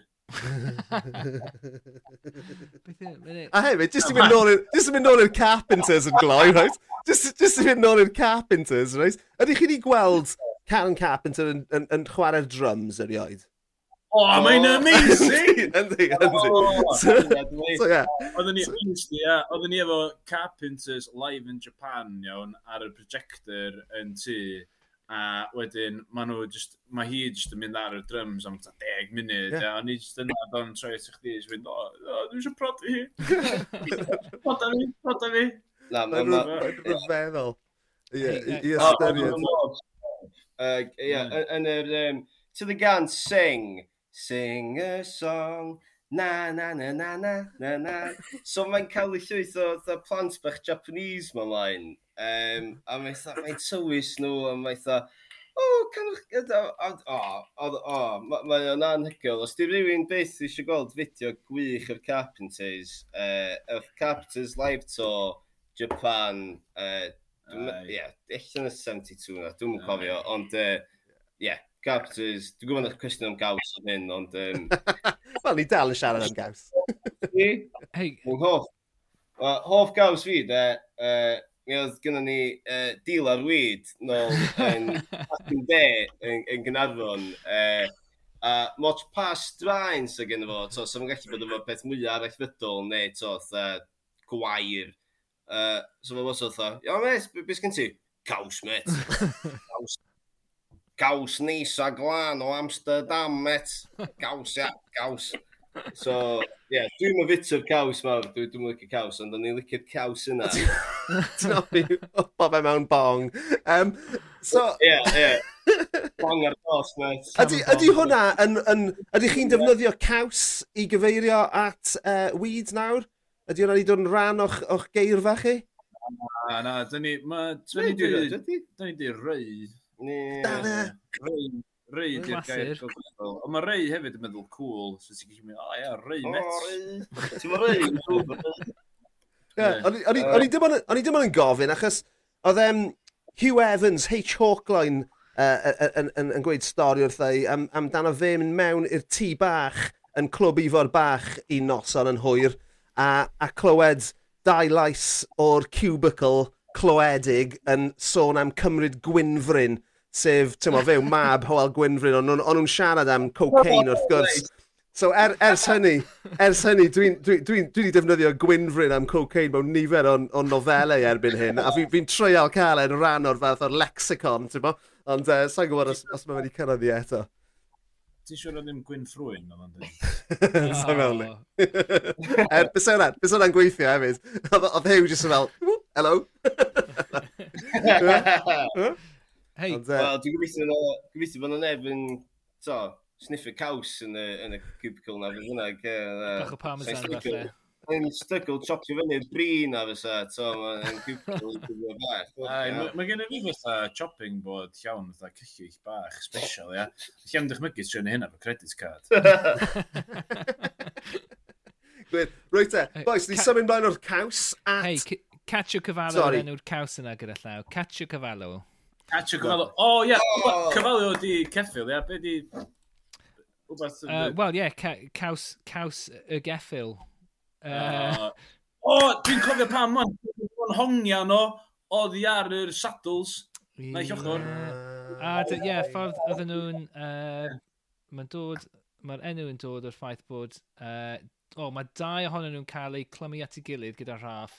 a hefyd, jyst i oh, mynd nôl i'r mynd nôl i'r carpenters yn gloi, right? Jyst i mynd nôl i'r carpenters, right? Ydych chi wedi gweld Karen Carpenter yn, yn, yn chwarae drums erioed? O, oh, *laughs* oh mae'n amazing! Yndi, yndi. Oedden ni, honestly, yeah, oedden ni efo Carpenters live in Japan, iawn, ar y projector yn tu a wedyn mae nhw just, mae hi just yn mynd ar y drums am 10 munud, yeah. a ni just yna do'n troi at chdi, just mynd o, o dwi eisiau prodi hi. Proda fi, proda fi. Na, mae'n rhyfeddol Ie, i ystyried. Ie, yn yr, to the gan sing, sing a song, na na na na na na na. So mae'n cael ei llwyth o o plant bach Japanese mae'n mlaen. Um, a mae mae'n tywys nhw, a mae eitha, o, canwch gyda, o, o, o, mae o'n anhygoel. Os di rhywun beth eisiau gweld fideo gwych o'r Carpenters, uh, o'r Carpenters live tour Japan, uh, eich yn y 72 na, dwi'n mwyn cofio, ond, uh, yeah, Carpenters, dwi'n gwybod eich cwestiwn am gaws o'n hyn, ond... Um... *laughs* Wel, ni dal yn siarad am gaws. Hei. Hoff, hoff gaws fi, de, uh, mi oedd gynnon ni uh, deal ar weed nôl yn *laughs* Pasyn De yn, yn Gynarfon. Uh, a moch pas draen sy'n gynnu fo, to, so mae'n gallu bod efo peth mwyaf arallfydol neu to, uh, gwair. Uh, so mae'n bod oedd o, ia mes, beth gen ti? Caws, met. *laughs* Caws. Caws nis a glan o Amsterdam, met. Caws, ia, caws. So, ie, yeah, dwi'n mynd myfito'r caws mawr, dwi'n dwi'n licio caws, ond o'n i'n licio'r caws yna. *laughs* Ti'n offi bob e mewn bong. Um, so... Ie, yeah, ie. Yeah. Bong ar dos, mate. Ydy, ydy hwnna, yn, yn, ydy chi'n defnyddio caws i gyfeirio at uh, weed nawr? Ydy hwnna wedi dod yn rhan o'ch, och geirfa chi? Na, na, dyn ni... Ma, dyn ni wedi rhaid. Dyn ni di rei. Rhaid. Rei di'r gair gofodol. Ond mae rei hefyd yn meddwl cool. So ti'n gallu mynd, o ia, rei met. *laughs* Ti'n ma rei yn cool. O'n i dim ond yn gofyn, achos oedd um, Hugh Evans, H. Hawkline, yn gweud stori wrth ei am, amdano fe mynd mewn i'r tŷ bach yn clwb ifor bach i noson yn hwyr a, a clywed dau lais o'r cubicle cloedig yn sôn am cymryd Gwynfryn sef, ti'n mo, few mab Hoel Gwynfryn, ond on nhw'n siarad am cocaine wrth gwrs. Oh, so er, ers hynny, ers hynny, dwi'n dwi, dwi, dwi, dwi defnyddio Gwynfryn am cocaine mewn nifer o, o nofelau erbyn hyn, a fi'n fi, treial cael e'n rhan o'r fath o'r lexicon, ti'n mo? Ond uh, sa'n gwybod os, os mae'n wedi cyrraedd i eto. Ti'n siŵr o ddim Gwynfrwyn, oedd o'n dweud? *laughs* Sa'n mewn ni. Oh. Er, bys hwnna'n, bys hwnna'n gweithio hefyd. Oedd Hugh jyst yn fel, hello? *laughs* Hei. Ond, uh, Wel, eh, dwi'n gobeithio gobeithio bod yna neb yn, to, sniffer caws yn y, yn y cubicle na, fydd hwnna. Eh, bach o parmesan falle. Yn stygl chopio fyny'r bri na fysa, to, mae'n cubicle yn gwybod bach. Mae gen i fi fatha chopping board llawn, fatha cyllich bach, special, ia. Lle am dychmygu sy'n hynna fy credit card. Gwyd, rwy'n te. boys, ni symud mlaen o'r caws at... Hei, Cacio Cavallo yn enw'r caws yna gyda llaw. Cacio Cavallo. Catch a Cyfalio. O, ie, Cyfalio di ceffil, ie. Be di... Uh, Wel, ie, yeah, caws, caws y geffil. Uh... o, dwi'n cofio pam, man. Dwi'n hongia no, oedd i ar yr saddles. Na i llochor. A, ie, ffordd oedden nhw'n... Uh, Mae'n dod... Mae'r enw yn dod o'r ffaith bod... Uh, o, oh, mae dau ohonyn nhw'n cael eu clymu at ei gilydd gyda rhaff.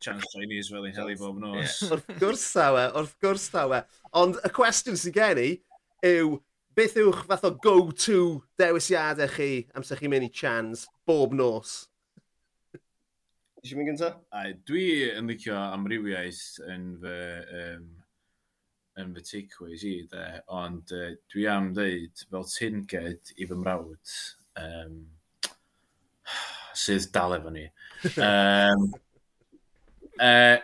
chance Chinese fel yn heli bob nos. Yeah. wrth gwrs sawe, wrth gwrs sawe. Ond y cwestiwn sy'n gen i yw, beth yw'ch fath o go-to dewisiadau chi amser chi'n mynd i chans bob nos? Ti'n mynd gynta? A, dwi yn licio amrywiaeth yn fy, um, yn fy takeaways i, de, ond uh, dwi am ddeud fel tinged i fy mrawd um, *sighs* sydd dal efo ni. *laughs* Um, Uh,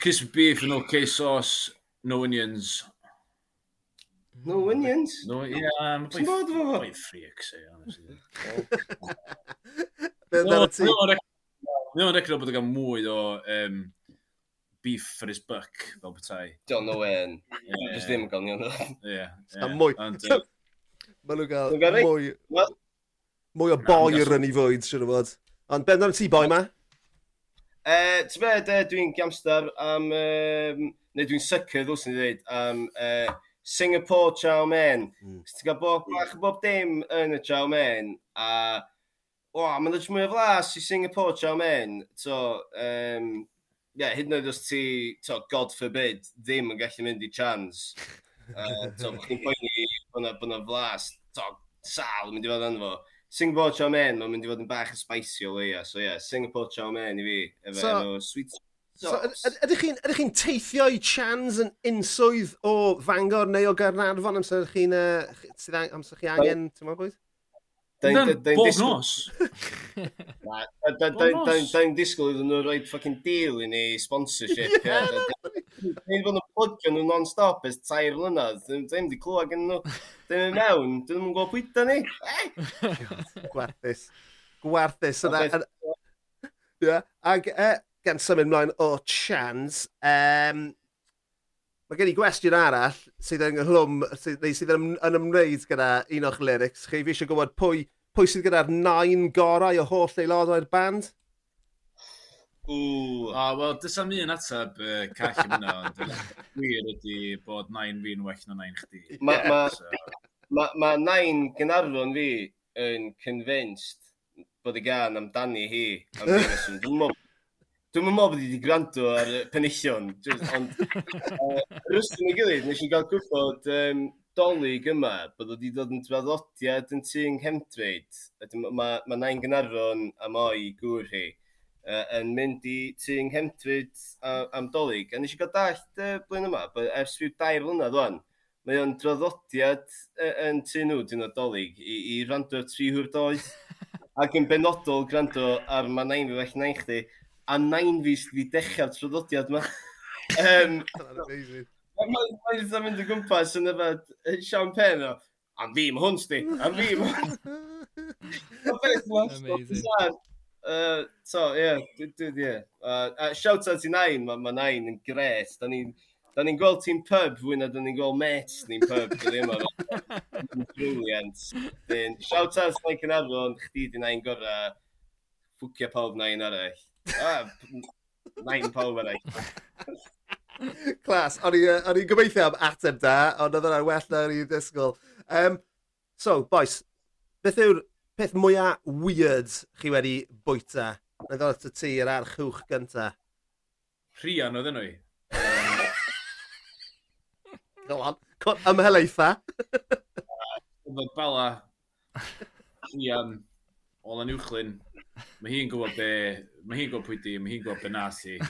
crispy beef and okay sauce, no onions. No onions? No, yeah, I'm quite, quite freak, say, honestly. no, no, Mae'n o'n recro bod yn cael mwy o um, beef for his buck, fel bethau. when. Owen. Just ddim yn gael ni ond. Ie. A mwy. Mae nhw'n cael mwy... Mwy o boer yn ei fwyd, siwr o fod. Ond beth am ti, boi ma? Uh, Ti'n fe, uh, dwi'n gamster am, um, neu dwi'n sycr ddwys ni ddweud, am uh, Singapore Chow Men. Mm. Ti'n cael bob bach bob dim yn y Chow Men, a o, mae'n dweud mwy o flas i Singapore Chow Men. So, um, yeah, hyd yn oed os ti, to, god forbid, ddim yn gallu mynd i chans. *laughs* Uh, to, chi'n poeni bod yna flas, to, sal mynd i fod yn fo. Singapore chow mein, mae'n mynd i fod yn bach yn spicy o leia. So yeah, Singapore chow mein i fi, efo so, enw sweet So, ydych chi'n chi teithio i chans yn unswydd o Fangor neu o Gernarfon amser chi'n uh, amser chi angen, ti'n meddwl bwyd? Bob nos? *laughs* Da'n disgwyl iddyn nhw roi ffucking deal i ni sponsorship. *laughs* Da'n fod yn plygio nhw non-stop ys tair mlynedd. Da'n di clywed gen nhw. Da'n mewn, da'n nhw'n gwybod pwyta ni. Gwarthus. Gwarthus. Ac e, gan symud mlaen o Chans, um, Mae gen i gwestiwn arall sydd yn nghlwm, sydd, neu sydd yn, yn ymwneud gyda un o'ch lyrics. Chi fi eisiau gwybod pwy, pwy sydd gyda'r nain gorau o holl aelodau'r band? Ww, a wel, dys am un ateb uh, call yn hynna, ond wir ydy bod nain fi'n well na nain chdi. Mae yeah, ma, so. ma, ma nain gynarfon fi yn convinced bod y gan amdani hi am beth sy'n dwi'n mwyn Dwi'n meddwl bod i wedi gwrando ar y penillion, ond *laughs* uh, ystod yn ei gilydd, nes i gael gwybod um, dolyg yma, bod wedi dod yn draddodiad yn tu yng Nghemdreid. Mae ma, ma nain gynarfon am o'i gŵr hi uh, yn mynd i tu yng Nghemdreid am dolyg. A nes i gael dallt y uh, blyn yma, bod ers rhyw dair mlynedd o'n, mae o'n draddodiad uh, yn tu nhw dyn o dolyg i, i rando tri hwyr doedd. *laughs* ac yn benodol gwrando ar mae nain fi well nain chdi a nain fi sydd wedi dechrau'r traddodiad yma. um, Mae'n mae eitha mynd o gwmpas yn efo champagne o, am fi mae hwn sti, am fi *laughs* mae hwn. Uh, so, ie, yeah, yeah. uh, uh, shout out i Nain, mae ma Nain yn gret. Da ni'n da ni gweld ti'n pub fwy na da ni'n gweld mates ni'n pub. Brilliant. *laughs* Shout out Nain Cynarfon, chdi di Nain gorau, ffwcio pawb Nain arall. Nain pawb ar ei. Clas, o'n i'n gobeithio am ateb da, ond oedd yna'n well na o'n i'n disgwyl. Um, so, boys, beth yw'r peth mwyaf weird chi wedi bwyta? Na ddod at y ti yr archwch gynta. Rhian oedden nhw. Go on, ymhelaetha. Fod bala. Rhian. Olan Uwchlin, mae hi'n gwybod be, mae hi'n gwybod pwy di, mae hi'n gwybod be nas i.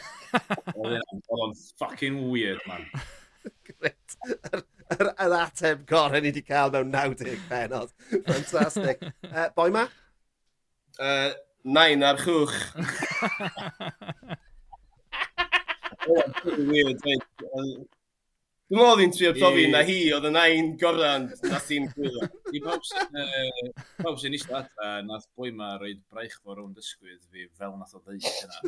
Oedd fucking weird, man. Gret. Yr, yr, yr ateb gorau ni wedi cael mewn 90 penod. Fantastic. Uh, eh, boi ma? Uh, nain ar chwch. *laughs* Oedd weird. Dwi'n meddwl oedd trio profi na hi, oedd y nain goran, nath hi'n gwylio. I pawb sy'n eistedd adra, nath boi ma roed braich fo rownd ysgwydd fi fel nath o ddeud yna.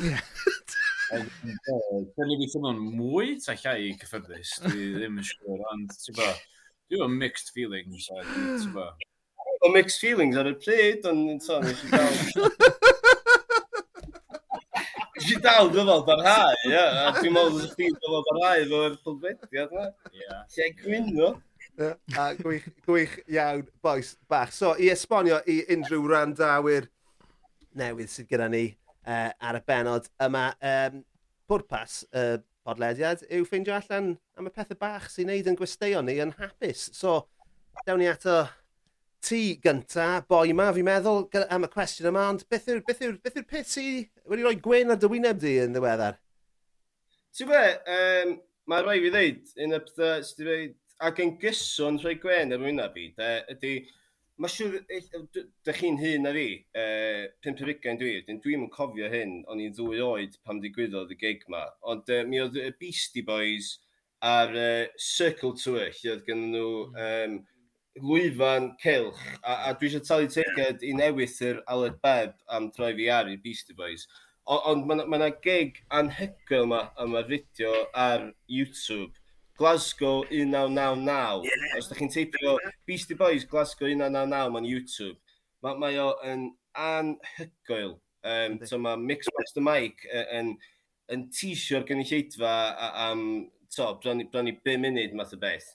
Dwi'n fi ffynno'n mwy ta llai cyffyrddus, dwi ddim yn siŵr, ond ti'n bo, dwi'n o'n mixed feelings, ti'n bo. O mixed feelings ar y pryd, ond ti'n bo, *laughs* dal dyfod ar hau, ia. A dwi'n meddwl bod chdi dyfod ar hau efo'r pwlbediad, ia. Lle gwyn, no? A gwych, gwych iawn, boes, bach. So, i esbonio i unrhyw randawyr newydd sydd gyda ni uh, ar y benod yma, um, pwrpas y uh, podlediad yw ffeindio allan am y pethau bach sy'n neud yn gwesteion ni yn hapus. So, dawn ni ato ti gynta, boi ma, fi'n meddwl am y cwestiwn yma, ond beth yw'r beth yw, beth yw peth sy wedi rhoi gwyn ar dywyneb di yn ddiweddar? Ti'n be, um, mae rai fi ddeud, un o'r pethau sydd wedi dweud, ac yn gyswn rhoi gwen ar wyna fi, de, ydy, mae siwr, e, dych chi'n hyn ar fi, e, pimp yr ugain dwi, dwi'n dwi'n cofio hyn, o'n i'n ddwy oed pam digwyddodd y gig ma, ond uh, mi oedd y Beastie Boys ar uh, Circle Tour, lle oedd gen nhw um, lwyfan cilch, a, a dwi eisiau talu teged i newydd yr Aled Beb am droi fi ar i Beastie Boys. Ond mae yna ma gig anhygoel yma yma fideo ar YouTube. Glasgow 1999. Yeah. Os da chi'n teipio Beastie Boys Glasgow 1999 ma'n YouTube. Mae, ma o yn anhygoel. Um, so mae Mix Master Mike yn, yn, yn tisio'r gynulleidfa am to, bron i, bron i 5 munud math o beth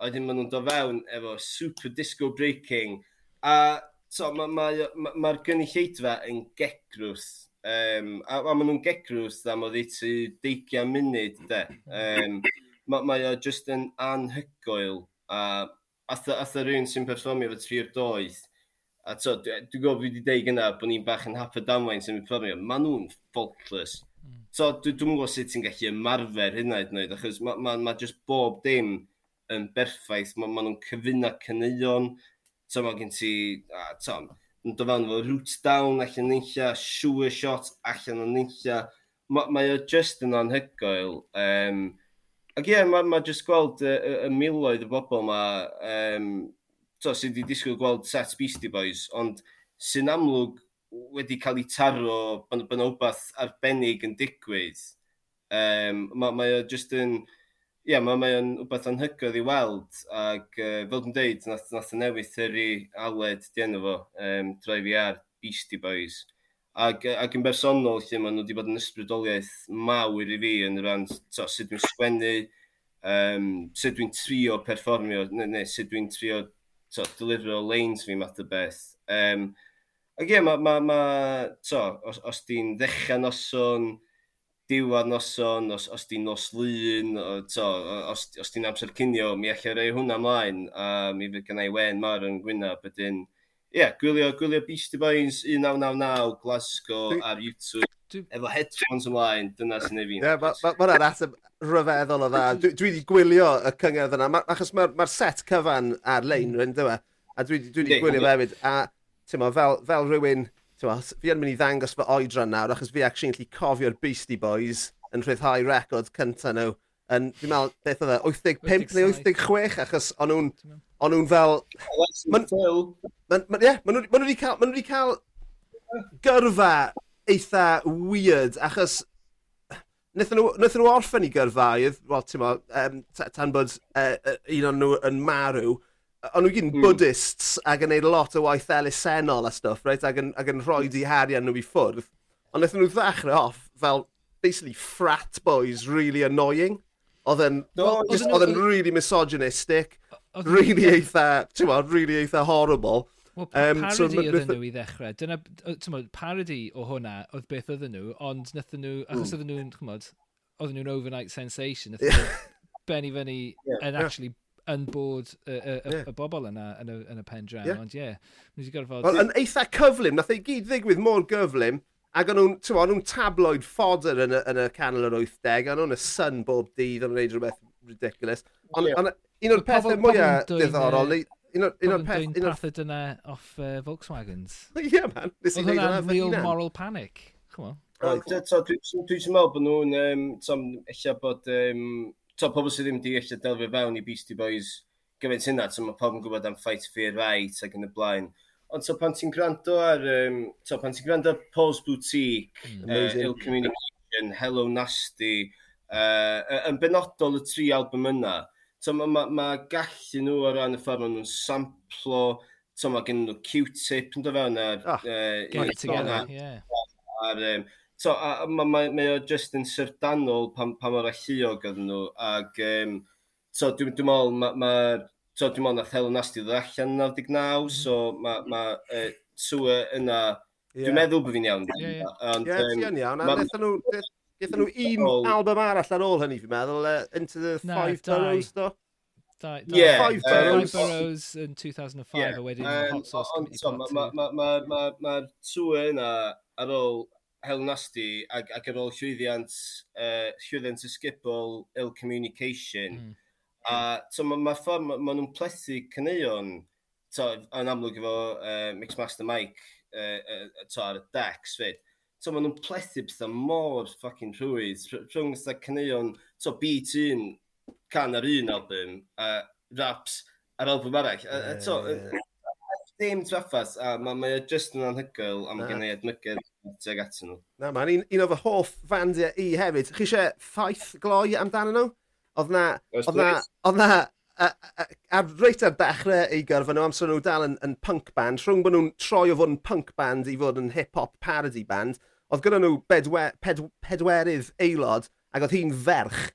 a wedyn maen nhw'n dod fewn efo super disco breaking. A so, mae'r ma, ma, ma, ma gynulleidfa yn gegrwth. Um, a, a maen nhw'n gegrws am oedd i ti deigiau munud, de. Um, mae ma o just yn anhygoel. A ath yr un sy'n perfformio fo tri o'r doedd. A to, dwi'n dwi gwybod wedi deud gyna bod ni'n bach yn hapod damwain sy'n perfformio. Maen nhw'n faultless. Mm. So, dwi'n dwi gwybod sut ti'n gallu ymarfer hynna i ddweud, achos mae ma, ma just bob dim yn berffaith. Mae ma nhw'n cyfuno caneuon. So mae gen ti, a tom, yn dyfan fo root down allan nilla, sure shot allan o nilla. Mae ma o just yn anhygoel. Um, ac ie, yeah, mae ma just gweld y, y, y miloedd y bobl yma um, to, sydd wedi disgwyl gweld set Beastie Boys, ond sy'n amlwg wedi cael ei taro bod yna rhywbeth arbennig yn digwydd. Um, mae ma o just yn... Ma ie, yeah, mae ma o'n rhywbeth anhygoel i weld, ac uh, fel dwi'n deud, nath, nath y newydd thyru aled di enw fo, um, droi fi ar Beastie Boys. Ac, ac yn bersonol, lle maen nhw wedi bod yn ysbrydoliaeth mawr i fi yn rhan to, sut dwi'n sgwennu, um, sut dwi'n trio perfformio, neu, neu sut dwi'n trio to, delifro lanes fi math o beth. Um, ac ie, yeah, ma, ma, ma, to, os, os di'n ddechrau noson, diwad noson, os, os di nos lun, o, to, os, os di'n amser cynio, mi allai rei hwnna ymlaen, a mi fydd gennau wen mar yn Gwynab, bydyn, ie, yeah, gwylio, gwylio Beastie Boys 1999, Glasgow, ar YouTube, efo headphones ymlaen, dyna sy'n ei fi'n. Ie, yeah, mae'n ateb rhyfeddol o dda. Dwi dwi wedi gwylio y cyngerdd yna, ma, achos mae'r ma set cyfan ar-lein, mm. rwy'n dywe, a dwi dwi wedi gwylio hefyd, a ti'n fel, fel rhywun Fi yn mynd i ddangos fy oedran nawr, achos fi actually'n gallu cofio'r Beastie Boys yn rhyddhau record cyntaf nhw. Yn, fi'n meddwl, beth oedd e, 85 neu 86, achos o'n nhw'n o'n nhw'n fel... Ma'n nhw wedi cael, ma nhw cael gyrfa eitha weird, achos Nethon nhw, nhw orffen i gyrfaidd, wel, ti'n mo, um, tan bod uh, un o'n nhw yn marw, o'n nhw gyd yn mm. Buddhists ac yn gwneud lot o waith elusennol a stuff, right? ac, yn, ac yn rhoi hmm. di harian nhw i ffwrdd. Ond wnaethon nhw ddechrau off fel, basically, frat boys really annoying. Oedd yn, no, just, oedd yn really misogynistic, really eitha, ti'n gwbod, really eitha horrible. Wel, um, parody so, oedden nhw i ddechrau. Dyna, ti'n modd, parody o hwnna oedd beth oedden nhw, ond nathon nhw, achos mm. oedden nhw'n, chymod, oedden nhw'n overnight sensation, *laughs* nathon nhw benni fyny yn actually yn bod y, y, y, yeah. y bobl yna yn y, yn y pen draw. Yeah. Ond ie, yeah, wedi gorfod... Wel, yn eitha cyflym, nath ei gyd ddigwydd mor gyflym, ac o'n nhw'n nhw tabloid fodder yn y, yn y canol yr 80, o'n nhw'n y sun bob dydd, o'n nhw'n gwneud rhywbeth ridiculous. Ond yeah. on, un o'r pethau mwyaf diddorol, un o'r peth... Un o'r peth pathau dyna off uh, Volkswagens. Ie, yeah, man. Nes i hwnna'n real moral panic. Come on. Dwi'n meddwl bod nhw'n, eich bod Um, to, pobl sydd ddim wedi eisiau delfio fewn i Beastie Boys gyfaint hynna, so mae pobl yn gwybod am Fight Fear Right ac yn y blaen. Ond so pan ti'n gwrando ar, um, so pan ti'n gwrando ar Paul's Boutique, mm, uh, Ill Communication, Hello Nasty, uh, yn benodol y tri album yna, so mae ma, ma gallu nhw ar ran y ffordd maen nhw'n samplo, so mae gen nhw Q-tip yn dod fewn ar... Oh, ah, uh, get together, yeah. Ar, um, So, a, ma, ma, mae o just yn syrdanol pan, pan mor alluog oedden nhw, ac um, so, dwi'n dwi meddwl, mae... ma, so, dwi'n meddwl na Thelen Asti ddod allan yn 99, mm. so mae ma, e, sŵe yna, yeah. dwi'n meddwl bod fi'n iawn. Ie, ti'n iawn, a nethon nhw, nethon nhw un album arall ar ôl hynny, fi'n meddwl, uh, Into the no, Five Boroughs, do? Di, di, yeah, five Burrows. Five Burrows in 2005 yeah. a wedyn um, Hot Sauce Committee Part 2. Mae'r ma, ma, ma, ma, ma, ma yna ar ôl hel nasty ac, ac ar ôl llwyddiant, uh, llwyddiant ysgubol ill communication. Mm. A so, mae ma ffordd, mae ma nhw'n plethu cyneuon, to, yn amlwg efo uh, Mix Master Mike uh, uh, to, ar y decks fyd. So, mae nhw'n plethu bethau mor ffucking rhwydd, rhwng bethau cyneuon, so beat un can ar un album, a raps ar album arall. Uh, A, a, to, ddim traffas, a mae ma just yn anhygoel am gynnu admygedd tuag atyn nhw. Na man, un, un o fy hoff fandiau i hefyd. Chi eisiau ffaith gloi amdano nhw? Oedd na, oedd na, oedd na, ar reit ar dechrau ei gyrfa nhw amser nhw dal yn, yn punk band, rhwng bod nhw'n troi o fod yn punk band i fod yn hip-hop parody band, oedd gyda nhw bedwe, ped, pedwerydd aelod ac oedd hi'n ferch.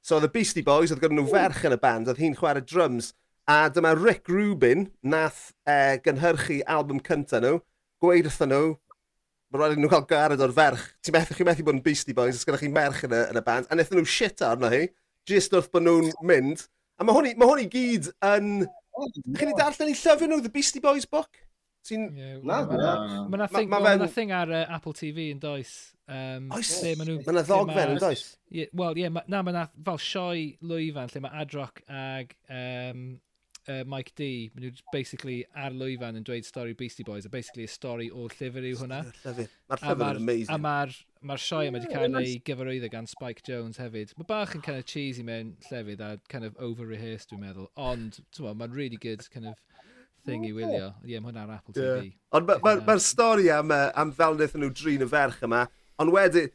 So oedd y Beastie Boys, oedd gyda nhw ferch yn y band, oedd hi'n chwarae drums. A dyma Rick Rubin nath uh, gynhyrchu album cynta nhw, gweud wrthyn nhw, Mae rhaid i nhw cael gared o'r ferch. Ti'n methu, chi'n methu bod yn Beastie Boys, os gyda chi merch yn y, yn y band, a wnaethon nhw shit arno hi, jyst wrth bod nhw'n mynd. A mae hwn, ma hwn i gyd yn... Chi'n ei darllen i llyfr nhw, The Beastie Boys book? Ti'n... Na, na. Mae yna thing ma, ma ma thing ar uh, Apple TV yn does. Um, oes, mae yna ddogfen yn does. Wel, ie, ma- na, mae yna fel sioe lwyfan lle mae Adrock ag um, uh, Mike D, maen nhw basically ar lwyfan yn dweud stori Beastie Boys, a basically y stori o'r llyfr yw hwnna. Mae'r llyfr yn amazing. A mae'r ma sioe yma wedi cael ei gyfarwyddo gan Spike Jones hefyd. Mae bach yn kind of cheesy mewn llefydd a kind of over-rehearsed dwi'n meddwl, ond mae'n really good kind of thing i wylio. Ie, yeah, mae hwnna ar Apple TV. Ond mae'r ma, ma, ma stori am, uh, am fel wnaethon nhw drin y ferch yma, ond wedyn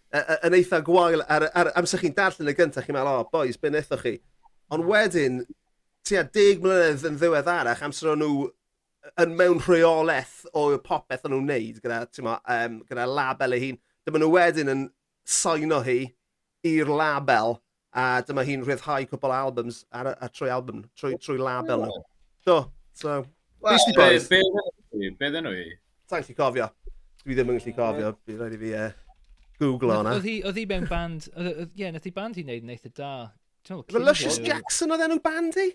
yn eitha gwael ar, ar, amser chi'n darllen y gyntaf, chi'n meddwl, o, oh, boys, be wnaethoch chi? Ond wedyn, tua deg mlynedd yn ddiweddarach amser o'n nhw yn mewn rheolaeth o popeth o'n nhw'n neud gyda, mo, um, gyda label ei hun. Dyma nhw wedyn yn saino hi i'r label a dyma hi'n rhyddhau cwbl albums ar, ar, trwy album, trwy, trwy label nhw. Do, so, Beastie Boys. Be, be, be ddyn nhw i? Ta'n lli cofio. Dwi ddim yn gallu cofio, bydd rhaid i fi uh, googlo hwnna. Oedd hi mewn band, ie, yeah, nath hi band hi'n neud yn eitha da. Delicious Jackson oedd enw band i?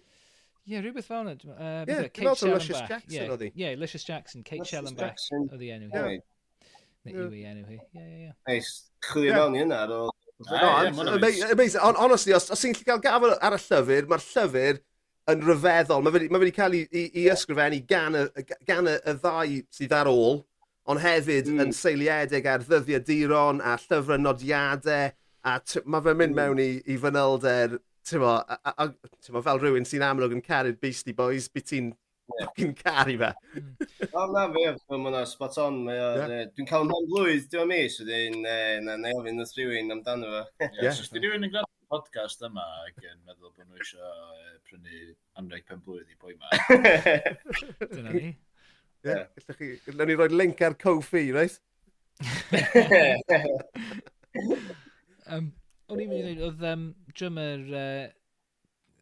Yeah, rhywbeth fel yna. Uh, yeah, Kate Lysys Jackson yeah, oedd hi. Yeah, Lysys Jackson, Kate Lysys Schellenbach oedd hi enw hi. Neu yw hi enw hi. Ie, ie, ie. Neis, chwilio mewn i hynna ar ôl. Amazing. Honestly, os, os ti'n gallu cael gafel ar y llyfr, mae'r llyfr yn ryfeddol. Mae wedi ma cael ei ysgrifennu gan y, gan y, y ddau sydd ar ôl, ond hefyd mm. yn seiliedig ar ddyddiaduron a llyfrau nodiadau, a mae fe'n mynd mm. mewn i, i fanylder Tymo, a, a, tymo, fel rhywun sy'n amlwg yn caru'r Beastie Boys, byd ti'n fucking caru fe. Hmm. O, na fe, mae hwnna spot on. Dwi'n cael hwnna'n blwydd, dwi'n mis, wedyn na na ofyn wrth rhywun amdano fe. Os ydy rhywun yn gwrando podcast yma ac yn meddwl bod nhw eisiau prynu anreg pen blwydd i boi ma. *laughs* Dyna ni. Ie, gallwch ni roi link ar Kofi, reit? *laughs* *laughs* um, o'n i'n mynd i ddweud, oedd um, drummer uh,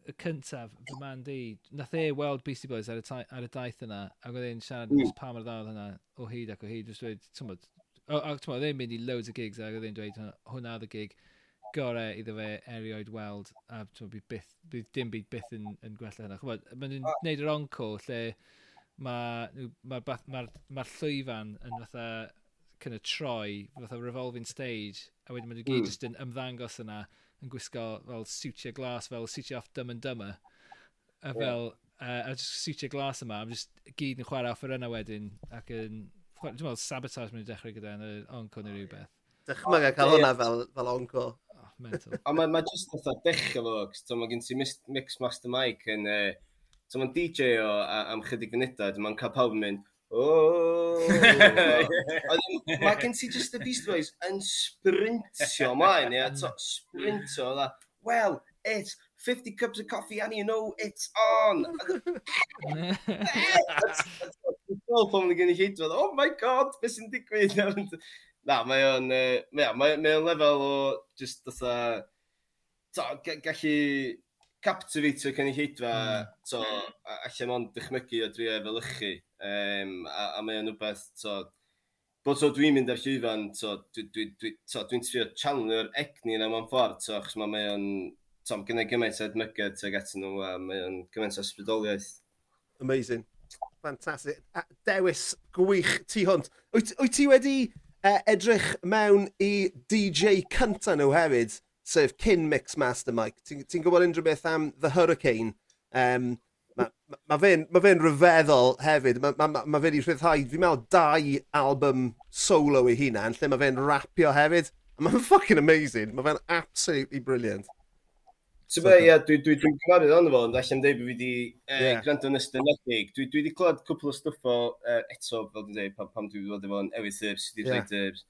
y cyntaf, fy man di, nath e weld Beastie Boys ar y, ar y daith yna, ac oedd e'n siarad mm. pa mor ddawel hynna, o hyd ac o hyd, jyst dweud, tymod, ac tymod, oedd e'n mynd i loads o gigs, ac oedd e'n dweud, hwnna oedd y gig gorau iddo fe erioed weld, a tymod, bydd, byth, bydd dim byd byth yn, yn gwella hynna. Chwbod, mae'n gwneud ah. yr onco lle mae'r ma, ma, ma, ma llwyfan yn fatha kind of troi, fatha revolving stage, A wedyn maen nhw gyd mm. just yn ymddangos yna, yn gwisgo fel siwtio glas, fel siwtio off Dumb and Dumber. A fel, yeah. uh, a just siwtio glas yma, a just gyd yn chwarae off yr yna wedyn, ac yn, dwi'n meddwl sabotage maen nhw'n dechrau gyda yn yr onco neu rhywbeth. Dychmyga cael hwnna fel, fel onco. Oh, mental. a mae ma just fatha dechrau fo, so mae gen ti Mix Master Mike yn... Uh, so mae'n DJ o am chydig funudau, mae'n cael pawb yn mynd, Oh, *laughs* Mae gen ti just y Beast Boys yn sprintio mlaen, ia, to, sprintio, dda, well, it's 50 cups of coffee and you know it's on. Fel pan yn gen i lleidfa, oh my god, beth sy'n digwydd? Na, mae o'n uh, mae, mae, mae lefel o just dotha, gallu captivatio cynulleidfa, mm. to, allan ond dychmygu o drio efelychu. Um, a, a mae o'n rhywbeth, so, bod so dwi'n mynd ar llwyfan, so, dwi'n dwi, dwi, so, dwi trio channelio'r egni yna mewn ffordd, so, achos mae o'n, so, mae gennau gymaint o edmygedd tuag atyn nhw, a mae o'n gymaint o ysbrydoliaeth. Amazing. Fantastic. A dewis gwych tu hwnt. Wyt, wyt ti wedi uh, edrych mewn i DJ cynta nhw hefyd? sef cyn mix master Mike. Ti'n ti gwybod unrhyw beth am The Hurricane? Um, Mae ma, ma fe'n ma fe ryfeddol hefyd. Mae ma, ma, ma fe wedi rhyddhau, fi'n meddwl, dau album solo i hunan, lle mae fe'n rapio hefyd. Mae'n fucking amazing. Mae fe'n absolutely brilliant. Ti'n so, be, ie, dwi'n dwi, dwi gymaru ond fo, ond allan dweud bod fi wedi eh, yeah. gwrando yn ystynedig. Dwi, dwi wedi clywed cwpl o stwff o uh, eto, fel dwi'n dweud, pam, pam dwi wedi bod efo'n ewythyr, sydd wedi yeah. rhaid yr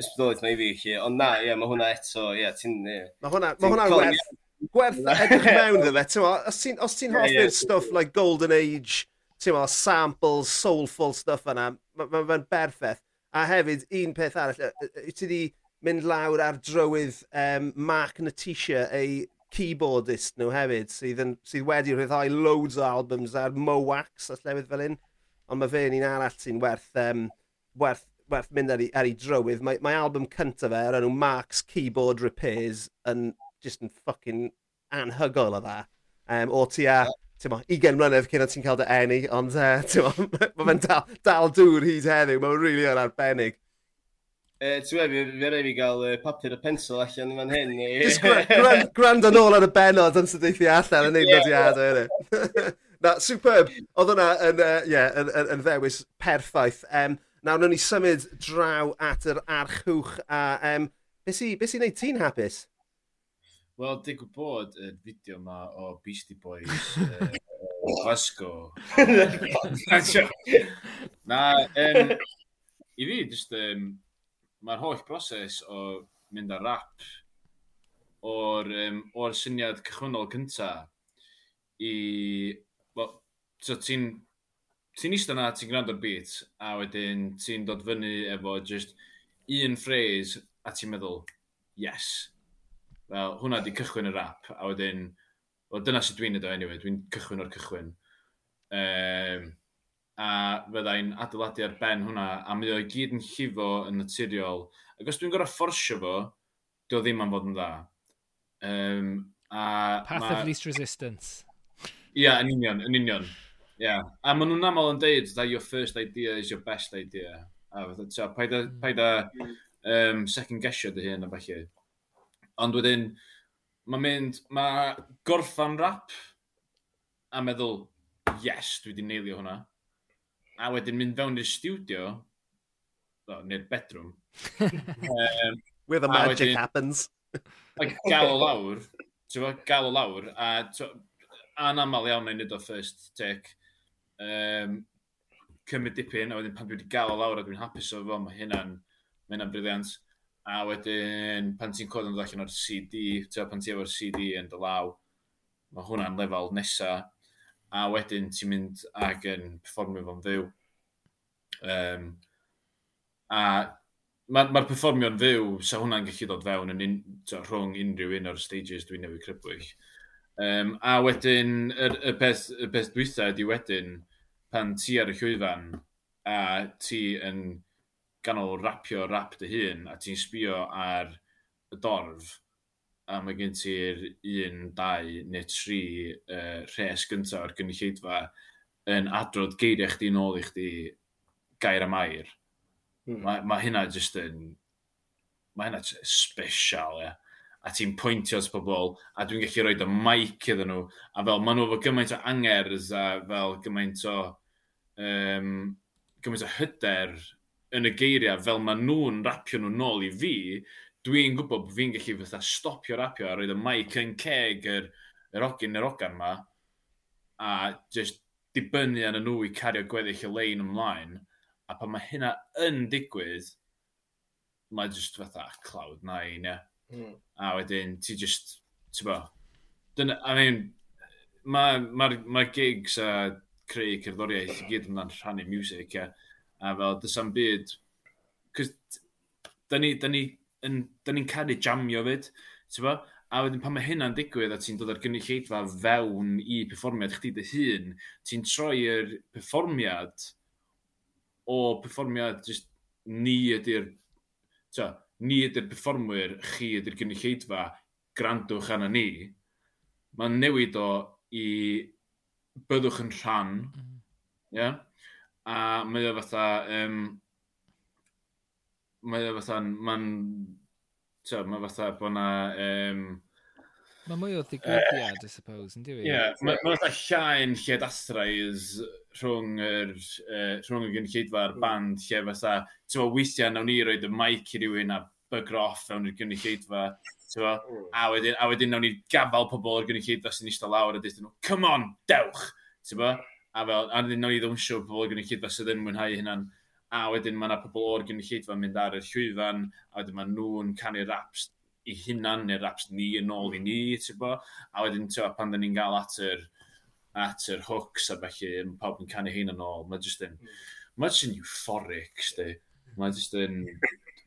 ysbrydoliaeth na i fi, chi. Ond na, ie, yeah, mae hwnna eto, ie, yeah, ti'n... Yeah. Mae hwnna, ma hwnna werth, gwerth edrych *laughs* mewn iddo fe, ti'n os ti'n os ti'n hoffi'r yeah, yeah. stuff like Golden Age, ti'n mo, samples, soulful stuff yna, mae'n ma, ma berffaith. A hefyd, un peth arall, ti di mynd lawr ar drywydd um, Mark Natisha, ei keyboardist nhw hefyd, sydd, yn, sydd wedi rhyddhau loads o albums ar Mo Wax, a llefydd fel un. Ond mae fe'n un arall sy'n werth, um, werth werth mynd ar ei, ar ei drywydd, mae, mae album cyntaf fe, ar enw Mark's Keyboard Repairs, yn just yn ffucking anhygol o dda. Um, o ti a, ti'n mo, 20 mlynedd cyn o ti'n cael dy enni, ond e, *laughs* uh, ti'n mo, mae fe'n dal, dal dŵr hyd heddiw, mae'n rili really yn arbennig. Uh, Ti'n wedi, fi rai fi gael uh, papur a pensel allan fan hyn. I... Grand grand yn ôl ar y benod yn sydeithu allan yn un nodiadau. *laughs* Na, superb. Oedd hwnna yn, uh, yeah, yn, yn, yn ddewis perffaith. Um, Nawr, wnawn ni symud draw at yr archwch a um, beth sy'n be sy neud ti'n hapus? Wel, digw bod y fideo yma o Beastie Boys *laughs* uh, Glasgow. *laughs* Na, um, i fi, just, um, mae'r holl broses o mynd ar rap o'r, um, or syniad cychwynnol cynta i... Well, so ti'n ti'n eistedd yna, ti'n gwrando'r beat, a wedyn ti'n dod fyny efo just un phrase, a ti'n meddwl, yes. Fel, hwnna di cychwyn y rap, a wedyn, well, dyna sydd dwi'n edo, anyway, dwi'n cychwyn o'r cychwyn. Um, a fyddai'n adeiladu ar ben hwnna, a mi o'i gyd yn llifo yn naturiol. Ac os dwi'n gorau fforsio fo, dio ddim am fod yn dda. Um, a Path ma... of least resistance. Ia, yeah, yn union, yn union. Yeah. A maen nhw'n aml yn deud, that your first idea is your best idea. A fatha, so, paid a, hmm. paid a um, second guessio dy hyn a falle. Ond wedyn, mae'n mynd, mae gorffan rap a meddwl, yes, dwi wedi neilio hwnna. A wedyn mynd fewn i'r studio, no, neu'r bedroom. um, Where the magic wedyn, happens. a gael o lawr, ti'n gael o lawr, a anamal iawn na'i nid o first take um, cymryd dipyn, a wedyn pan dwi wedi gael o lawr a dwi'n hapus o fo, mae hynna'n hynna briliant. A wedyn, pan ti'n cod yn dod allan o'r CD, ta, pan ti efo'r CD yn dy law, mae hwnna'n lefel nesaf. A wedyn, ti'n mynd ag yn performio fo'n fyw. Um, a mae'r ma, performio'n fyw, sa hwnna'n gallu dod fewn yn un, ta, rhwng unrhyw un o'r stages dwi'n newid crybwyll. Um, a wedyn, y, y, peth, y peth dwytha ydi wedyn, pan ti ar y llwyfan a ti yn ganol rapio rap dy hun a ti'n sbio ar y dorf a mae gen ti'r un, dau neu tri uh, rhes gyntaf o'r gynulleidfa yn adrodd geiriau chdi nôl i chdi gair am air. Mm. Mae ma hynna jyst yn... Mae hynna special, ie. Yeah a ti'n pwyntio at pobl, a dwi'n gallu rhoi y mic iddyn nhw, a fel maen nhw efo gymaint o angers a fel gymaint o, um, gymaint o hyder yn y geiriau, fel maen nhw'n rapio nhw nôl i fi, dwi'n gwybod bod fi'n gallu fatha stopio rapio a roed y mic yn ceg yr, yr ogyn yr ogan ma, a just dibynnu yn nhw i cario gweddill y lein ymlaen, a pan mae hynna yn digwydd, mae just fatha cloud nine, ie. Yeah Mm. A wedyn, ti just, ti bo, dyna, I mean, mae'r ma, ma, gigs a creu cerddoriaeth i gyd amdan rhannu music, a, a fel, dys am byd, cos da ni, da ni, yn, da ni'n caru jamio fyd, ti bo, a wedyn pan mae hynna'n digwydd a ti'n dod ar gynulleidfa fewn i perfformiad chdi dy hun, ti'n troi'r perfformiad o perfformiad just ni ydy'r ni ydy'r performwyr, chi ydy'r gynulleidfa, grandwch arna ni, mae'n newid o i byddwch yn rhan, mm-hmm. mm. yeah? a mae o fatha, um, mae o fatha, mae'n, mae fatha bod na, um, Mae mwy o ddigwyddiad, uh, I suppose, yn diwy. Ie, yeah, mae ma llaen lled astraidd rhwng yr, uh, rhwng y gynulleidfa a'r hmm. band lle fatha, ti'n weithiau nawn ni roed y mic i rywun a bygroff fewn i'r gynulleidfa. Mm. A wedyn, a wedyn nawn ni gafal pobl o'r gynulleidfa sy'n eistedd lawr a dweud nhw, come on, dewch! Tyba? A fel, a wedyn nawn ni ddwnsio pobl o'r gynulleidfa sydd yn mwynhau hynna'n a wedyn mae yna pobl o'r gynulleidfa mynd ar y llwyfan, a wedyn mae nhw'n canu raps i hunan neu raps ni yn ôl i ni, ti'n bo? A wedyn tybo, pan da ni'n gael at yr, at yr hooks a felly, mae pawb yn canu hyn yn ôl. Mae jyst yn, mm. mae jyst yn euphoric, sti. Mae jyst yn,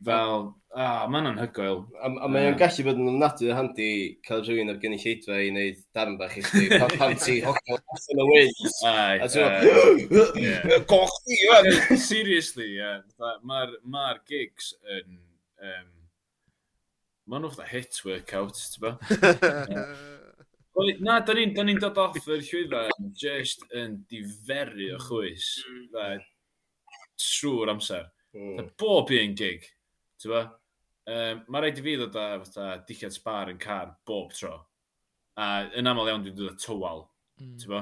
Fel, ah, oh, mae'n anhygoel. A, a mae'n yeah. gallu bod yn ofnadwy o handi cael rhywun ar gynnu lleidfa i wneud darn bach i chdi, pan, pan ti *laughs* hollol allan o wyth. A ti'n goch ni, Seriously, yeah. mae'r ma gigs yn... Um, mae'n off the hit workout, ti'n ba? *laughs* Na, da ni'n ni dod off yr llwydda just yn diferu o chwys. Mm. Trwy'r amser. Mm. Bob un gig. Ti'n Um, mae rhaid i fi ddod â fatha, dillad spar yn car bob tro. A yn aml iawn dwi'n dod â tywal. Mm. Ti'n bo?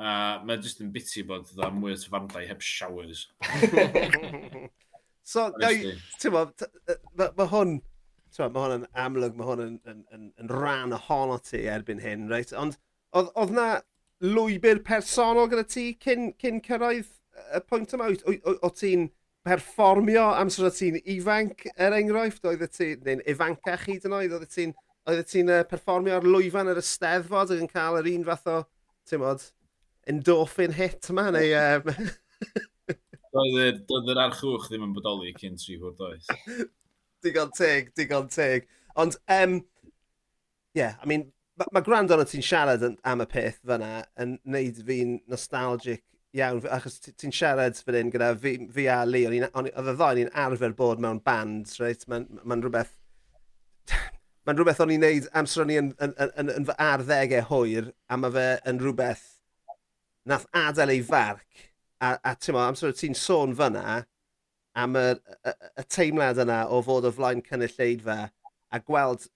A mae jyst yn biti bod dda mwy o tyfandau heb showers. *laughs* so, ti'n bo, mae hwn... Mae hwn yn amlwg, mae hwn yn, yn, yn, yn rhan ohono ti erbyn hyn, reit? Ond oedd na lwybr personol gyda ti cyn, cyn cyrraedd y pwynt yma? O, o, o ti'n perfformio amser oedd ti'n ifanc er enghraifft, oedd ti, neu'n ifancach hyd yn oed, oedd ti'n oedd ti'n uh, perfformio ar lwyfan yr ysteddfod ac yn cael yr un fath o, ti'n modd, endorphin hit yma, neu... *laughs* Um... Doedd yr archwch ddim yn bodoli cyn tri hwr does. digon teg, digon teg. Ond, um, yeah, I mean, mae ma gwrando na ti'n siarad am y peth fyna yn neud fi'n nostalgic iawn, achos ti'n siarad fan hyn gyda fi, fi a Lee, oedd y ddoen ni'n arfer bod mewn band, right? Mae'n ma, rhywbeth... *laughs* Mae'n rhywbeth o'n i'n neud amser o'n i yn, yn, yn, yn fy arddegau hwyr, a mae fe yn rhywbeth nath adael ei farc. A, a ti'n amser ti'n sôn fyna am y, y, y teimlad yna o fod o flaen cynulleidfa a gweld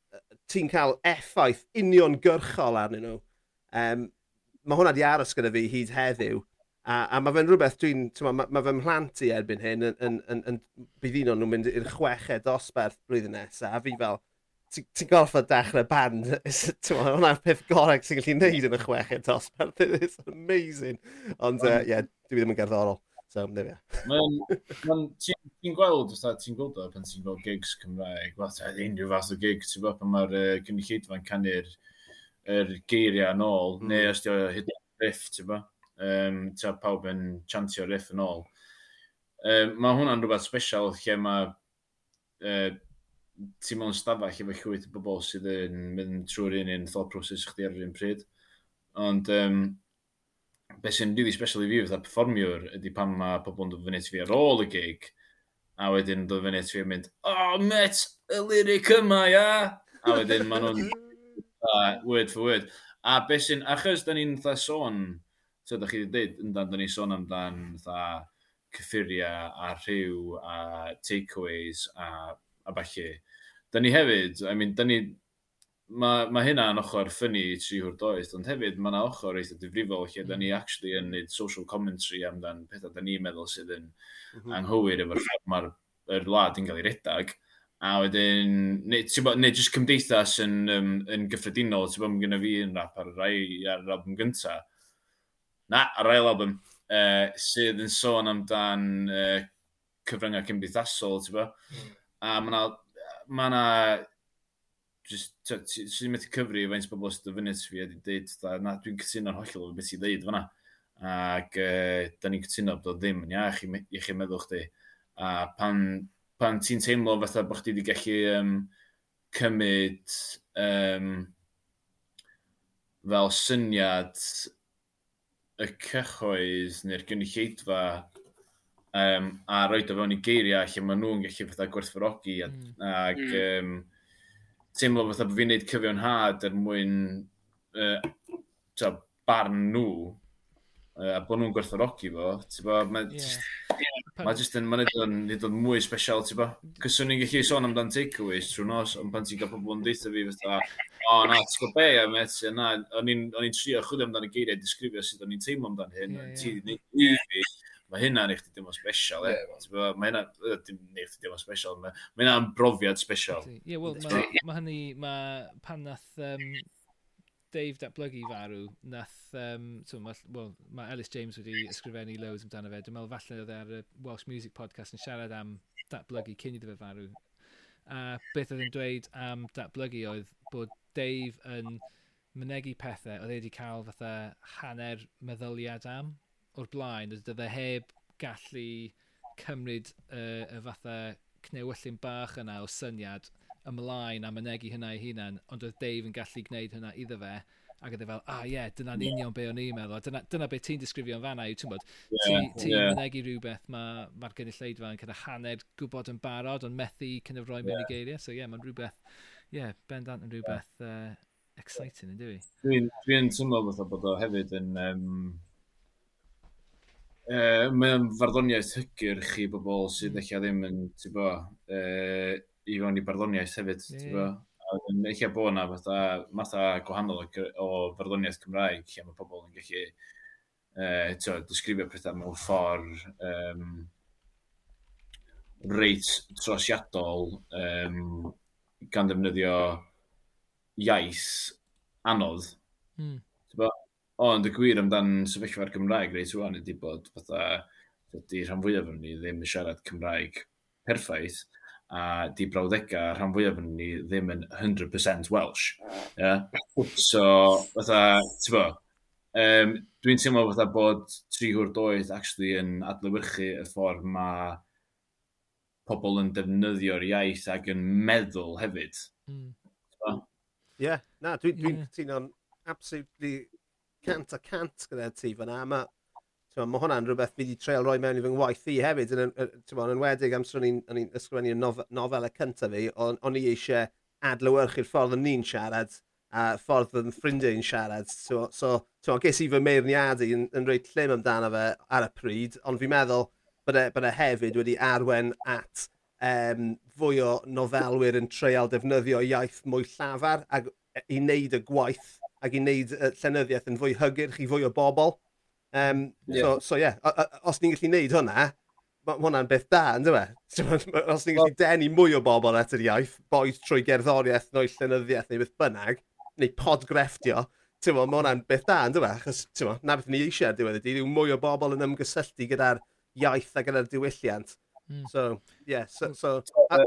ti'n cael effaith uniongyrchol arnyn nhw. Um, mae hwnna di aros gyda fi hyd heddiw. A, a mae fe'n rhywbeth dwi'n... Mae ma fy mhlant i erbyn hyn yn... yn, yn, yn bydd un o'n nhw'n mynd i'r chweched dosbarth blwyddyn nesaf. A fi fel, ti'n ti gorffa dechrau band. Hwna'r peth gorau sy'n gallu neud yn y chweched dosbarth. *laughs* It's amazing. Ond, ie, uh, yeah, dwi ddim yn gerddorol. So, neu fe. Ti'n gweld, ti'n gweld o pan ti'n gweld gigs Cymraeg, unrhyw fath o gig, ti'n gweld pan mae'r uh, gynulleidfa'n canu'r er geiriau yn ôl, mm. neu os ti'n hyd riff, ti'n gweld um, ta pawb yn chantio riff yn ôl. Um, mae hwnna'n rhywbeth special lle mae uh, ti'n mewn stafell efo llwyth o bobl sydd yn mynd trwy'r un un thought process chdi ar yr un pryd. Ond um, beth sy'n really special i fi fatha performiwr ydy pan mae pobl yn dod fyny ti fi ar ôl y gig a wedyn dod fyny ti fi yn mynd oh met, y lyric yma ia a wedyn maen nhw'n *laughs* uh, word for word a beth sy'n achos da ni'n sôn So, da chi wedi dweud, yndan, da ni sôn amdan dda cyffuriau a rhyw a takeaways a, a falle. Da ni hefyd, I mean, da ni, mae ma hynna'n ochr ffynnu i tri hwr doeth, ond hefyd mae yna ochr eitha difrifol lle da ni mm. actually yn neud social commentary amdan pethau da ni'n meddwl sydd yn mm -hmm. anghywir efo'r ffordd mae'r er wlad yn cael ei redag. A wedyn, neu, bod, neu jyst cymdeithas yn, um, yn gyffredinol, ti'n bod, mae gennym fi yn rap ar y rai ar yr album gyntaf Na, ar ail album, uh, sydd yn sôn amdan uh, cyfryngau cymdeithasol, ti'n bo? A mae yna, ma na, just, sy'n methu cyfri faint bobl sydd yn fyny at fi wedi dweud, na, dwi'n cytuno'n hollol o beth i ddeud fyna. Ac uh, da ni'n cytuno bod o ddim yn iach i chi meddwl chdi. A pan, pan ti'n teimlo fatha bod chdi wedi gallu um, cymryd um, fel syniad y cyhoedd neu'r gynulleidfa um, a roed o fewn i geiriau lle maen nhw'n gallu fatha gwerthfawrogi a, mm. ag um, teimlo fatha bod fi'n neud cyfiawnhad er mwyn uh, ta, barn nhw uh, a bod nhw'n gwerthfawrogi fo. Ti'n bod, mae... Yeah. Mae jyst yn, mae'n neud o'n mwy special, ti ba? Cos o'n i'n gallu sôn amdan takeaways trwy nos, ond pan ti'n cael pobl yn deitha fi fatha, o oh, na, ti'n gwybod be, a met, na, o'n i'n trio chwyd amdan y geiriau disgrifio sut o'n i'n teimlo amdan hyn, yeah, ti'n neud i fi, mae hynna'n eich dim o special, e. Mae hynna'n eich dim o special, mae hynna'n brofiad special. Ie, yeah, wel, mae ma hynny, mae pan nath, um, Dave datblygu farw, nath, um, so, mae, well, mae Ellis James wedi ysgrifennu loads amdano fe. Dwi'n meddwl falle oedd e ar y Welsh Music Podcast yn siarad am datblygu cyn iddo fe farw. A beth oedd yn dweud am datblygu oedd bod Dave yn mynegu pethau oedd e wedi cael fatha hanner meddyliad am o'r blaen. Oedd dydde heb gallu cymryd uh, y fatha cnewyllun bach yna o syniad ymlaen a mynegu hynna i hunan, ond oedd Dave yn gallu gwneud hynna iddo fe, ac oedd e fel, ah ie, yeah, dyna'n yeah. union be o'n i'n meddwl, dyna, dyna beth ti'n disgrifio yn fanna yw, ti'n bod, yeah, ti'n yeah. mynegu rhywbeth mae'r ma gynulleidfa yn cyda hanner gwybod yn barod, ond methu kind of roi yeah. mewn i geiriau, so ie, yeah, mae'n rhywbeth, ie, yeah, bendant yn rhywbeth yeah. uh, exciting, yn dwi? Dwi'n dwi teimlo fatha bod o hefyd yn... Um, Uh, mae'n farddoniaeth hygyrch i bobl sydd mm. eich ddim yn, ti'n bo, uh, i fewn i barddoniaeth hefyd. Mm. Yn eich bod yna fatha, fatha gwahanol o farddoniaeth Cymraeg, lle mae pobl yn gallu uh, to, disgrifio pethau mewn ffordd um, reit trosiadol um, gan ddefnyddio iaith anodd. Mm. Ond y gwir amdan sefyllfa'r Gymraeg reit rwan ydy bod fatha, ydy rhan fwyaf yn ni ddim yn siarad Cymraeg perffaith, a di brawddega, rhan fwyaf yn ni ddim yn 100% Welsh. Yeah? So, fatha, ti'n bo, um, dwi'n teimlo fatha bod tri hwr doedd actually yn adlewyrchu y ffordd mae pobl yn defnyddio'r iaith ac yn meddwl hefyd. Mm. Ie, yeah, na, dwi'n dwi yeah. absolutely cant a cant gyda ti fyna. Mae mae hwnna'n rhywbeth fi wedi treol roi mewn i fy ngwaith i hefyd, yn, yn, yn wedig amser o'n i'n ysgrifennu y nof nofel y cyntaf fi, o'n i eisiau adlywyrchu'r ffordd o'n i'n siarad a ffordd fy ffrindiau'n siarad. So, so to, ges i fy meirniadu yn, yn rhoi llym amdano fe ar y pryd, ond fi'n meddwl bod e, bod e hefyd wedi arwen at um, fwy o nofelwyr yn treial defnyddio iaith mwy llafar ac i wneud y gwaith ac i wneud y llenyddiaeth yn fwy hygyrch i fwy o bobl. Um, yeah. So, so yeah, os ni'n gallu neud hwnna, mae hwnna'n beth da, ynddo e? *laughs* fe? Os ni'n gallu denu mwy o bobl at yr iaith, boed trwy gerddoriaeth, neu llenyddiaeth, neu beth bynnag, neu podgrefftio, ti'n mae hwnna'n beth da, ynddo fe? Achos, ti'n na beth ni eisiau diwedd ydy, yw mwy o bobl yn ymgysylltu gyda'r iaith a gyda'r diwylliant. Mm. So, yeah, hmm. so... so a...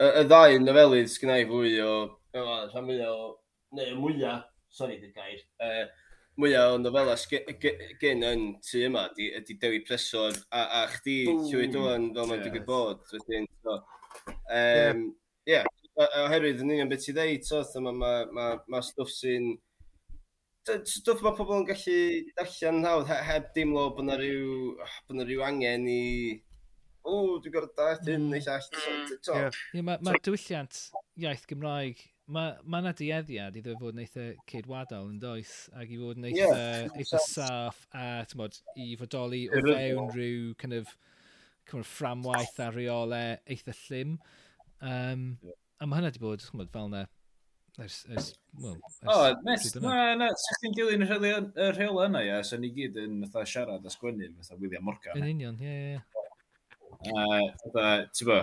y, y ddau nofelydd sgynnau fwy o, rhan mwy o, neu mwyaf, sori, dy gair, uh, mwyaf o'n nofela gen yn tu yma ydy Dewi Presor a, a chdi Llywyd Owen fel mae'n digwydd bod. Wedyn, so, um, yeah. oherwydd yn union beth ti ddeud, so, mae ma, ma, ma stwff sy'n stwff mae pobl yn gallu darllen hawdd heb deimlo bod yna rhyw, bod yna rhyw angen i o, dwi'n gorfod darllen hyn mm. neu llall. Ie, mae'r diwylliant iaith Gymraeg mae ma yna dieddiad i ddweud fod yn eitha ceidwadol yn does, ac i fod yn eitha, yeah, eitha saff a mod, i fodoli o fewn rhyw kind of, kind of fframwaith a reolau eitha llym. Um, yeah. A mae hynna wedi bod mod, fel yna Ers, ers, well, ers, o, oh, nes, na, na, sa'ch chi'n dilyn y rheol yna, ia, so ni gyd yn fatha siarad a sgwennu, fatha William Morgan. Yn union, ie, ie. Fatha, ti'n bo?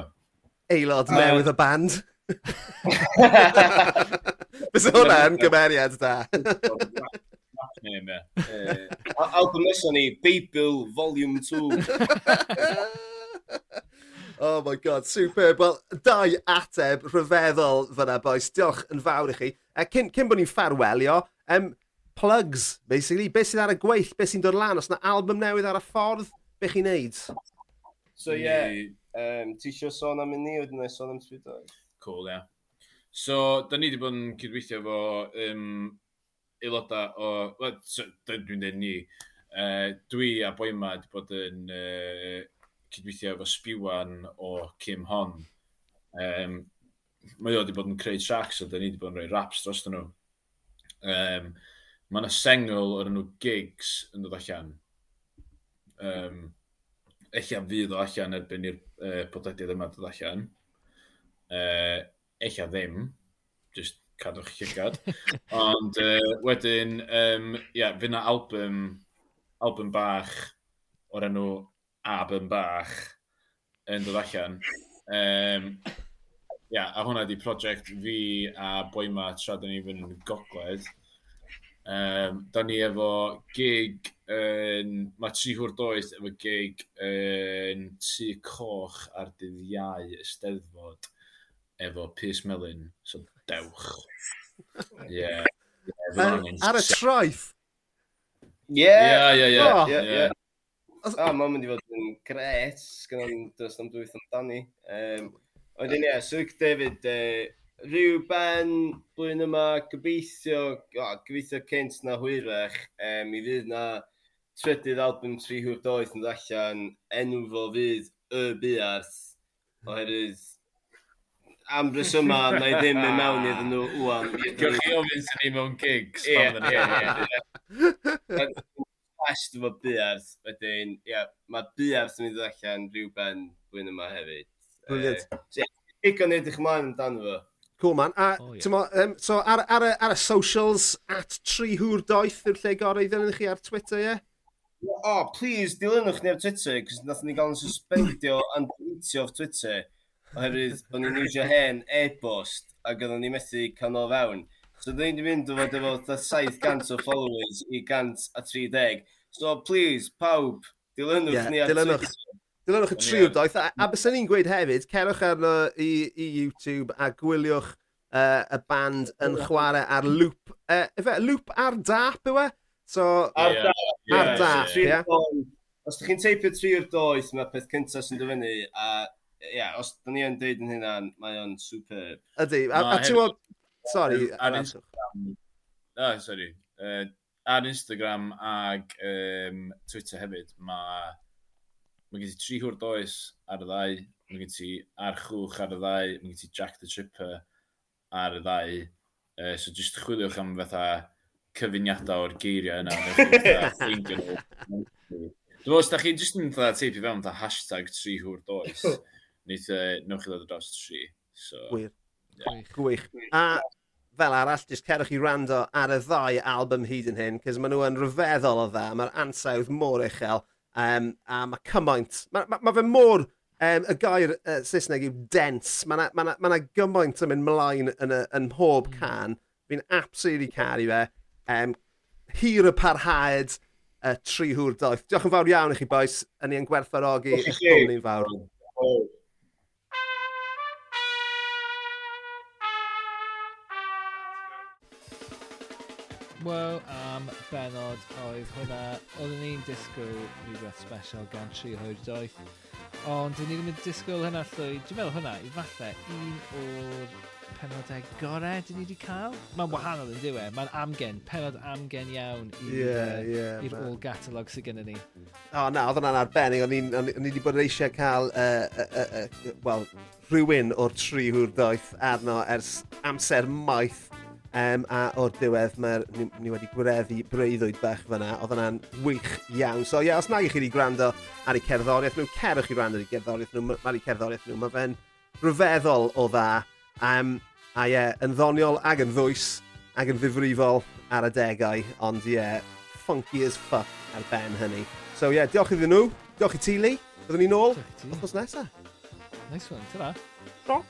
Aelod uh, newydd y band. Fes hwnna yn gymeriad da. Album nesaf ni, Beibl Volume 2. Oh my god, superb. Wel, dau ateb rhyfeddol fyna, boys. Diolch yn fawr i chi. Uh, cyn, cyn bod ni'n ffarwelio, um, plugs, basically. Be sydd ar y gweill, be sy'n dod lan? Os yna album newydd ar y ffordd, be chi'n neud? So, ie, yeah, um, ti eisiau sôn am y ni, wedyn na sôn am Twitter? Cool, ia. Yeah. So, da ni wedi bod yn cydweithio fo um, aelodau o... Well, so, Dwi'n dweud ni. Uh, dwi a boi yma wedi bod yn uh, cydweithio efo spiwan o Kim Hon. Um, mae o wedi bod yn creu tracks, so da ni wedi bod yn rhoi raps dros nhw. Um, mae yna sengl o'r enw gigs yn dod allan. Um, Ella fydd o allan erbyn i'r uh, podlediad yma dod allan. Uh, Eilla ddim, just cadwch llygad. *laughs* Ond uh, wedyn, um, yeah, fi na album, album bach o'r enw Abyn Bach yn dod allan. Um, yeah, a hwnna di prosiect fi a boi ma tra da ni fynd yn gogledd. Um, da ni efo gig yn... Mae tri hwr doeth efo gig yn tu Coch ar dydd iau Ysteddfod efo Piers Melin, so dewch. *laughs* Ie. Yeah. Ar y traeth? Ie. Ie, ie, ie. A, mae'n mynd i fod yn gret, gan o'n dros am dwyth amdani. Um, Oedden ie, Sirk David, uh, rhyw ben blwyddyn yma gobeithio, oh, gobeithio cynt na hwyrach, um, i fydd na trydydd album Tri Hwyr Doeth yn allan, enw fo fydd y biarth, oherwydd am resyma na i ddim yn mewn iddyn nhw wwan. Gwch chi ofyn sy'n ni mewn gigs. Ie, *laughs* ie, ie. Fest efo buarth, wedyn, ie, mae buarth yn mynd allan rhyw ben blwyddyn yma hefyd. Brilliant. Ie, digon edrych ymlaen amdano fo. Cool man. A, oh, yeah. um, so ar, ar, ar, y socials, at tri hwr doeth yw'r lle gorau iddyn chi ar Twitter, ie? O, oh, please, dilynwch ni ar Twitter, cos nath ni gael yn suspendio and *coughs* delete off Twitter. Oherwydd, bod ni'n iwsio hen e-bost a gyda ni methu canol fewn. So, dyn ni'n mynd o fod efo 700 o followers i 130. So, please, pawb, dilynwch yeah, ni ar Dilynwch. Twitter. Dilynwch y tri triw doeth. A bys ni'n gweud hefyd, cerwch arno i, i YouTube a gwyliwch uh, y band yn chwarae ar loop. Uh, efe, loop ar dap yw e? So, ar yeah. dap. Yeah, ar dap, ie. Yeah. Os ydych chi'n teipio tri o'r doeth, mae'r peth cyntaf sy'n dyfynu, fyny a yeah, os da ni yn deud yn hynna, mae o'n super... Ydy, a, a ti'n gwybod, sorry. Ar Instagram, Oh, sorry, uh, ar Instagram ag um, Twitter hefyd, mae ma gen ti tri hwr does ar y ddau, mae gen ti Archwch ar y ddau, mae gen ti Jack the Tripper ar y ddau. Uh, so jyst chwiliwch am fatha cyfuniadau o'r geiriau yna. *laughs* Dwi'n meddwl, os da chi jyst yn teipio fewn fatha hashtag tri hwr does, *laughs* wneith e, newch chi ddod dros tri. So, Gwyr. Yeah. Gwych. A fel arall, jyst cerwch i rando ar y ddau album hyd yn hyn, cys maen nhw yn rhyfeddol o dda, mae'r ansawdd mor uchel, um, a mae cymaint, mae ma, ma fe mor, um, y gair uh, Saesneg yw dense, mae yna ma na, ma na gymaint yn mynd mlaen yn, y, yn mhob hmm. can, fi'n absolutely caru fe, um, hir y parhaed, uh, tri hwr doeth. Diolch yn fawr iawn i chi boes, yn ni'n gwerthfarogi eich cwmni'n fawr. Oh. Wel, am benod oedd hwnna, oeddwn ni'n disgwyl rhywbeth special gan tri hwyr doeth. Ond dyn ni ddim yn disgwyl hynna llwy. Dwi'n meddwl hwnna, i falle un o'r penodau gorau dyn ni wedi cael. Mae'n oh. wahanol yn diwe, mae'n amgen, penod amgen iawn i'r yeah, yeah, i'r all catalog sydd gennym ni. O oh, na, oedd hwnna'n arbennig, o'n i wedi bod eisiau cael, uh, uh, uh, uh, wel, rhywun o'r tri hwyr doeth arno ers amser maith Um, a o'r diwedd mae ni, ni, wedi gwireddu breuddwyd bach fyna. Oedd hwnna'n wych iawn. So ie, yeah, os nag i chi wedi gwrando ar eu cerddoriaeth nhw, cerwch i gwrando ar eu cerddoriaeth nhw, ar eu cerddoriaeth nhw. Mae fe'n rhyfeddol o dda. Um, a ie, yeah, yn ddoniol ag yn ddwys ac yn ddifrifol ar adegau. Ond ie, yeah, funky as fuck ar ben hynny. So ie, yeah, diolch iddyn nhw. Diolch i ti, Lee. Byddwn ni nôl. Wthnos nesaf. Nice one, tyra. Bro.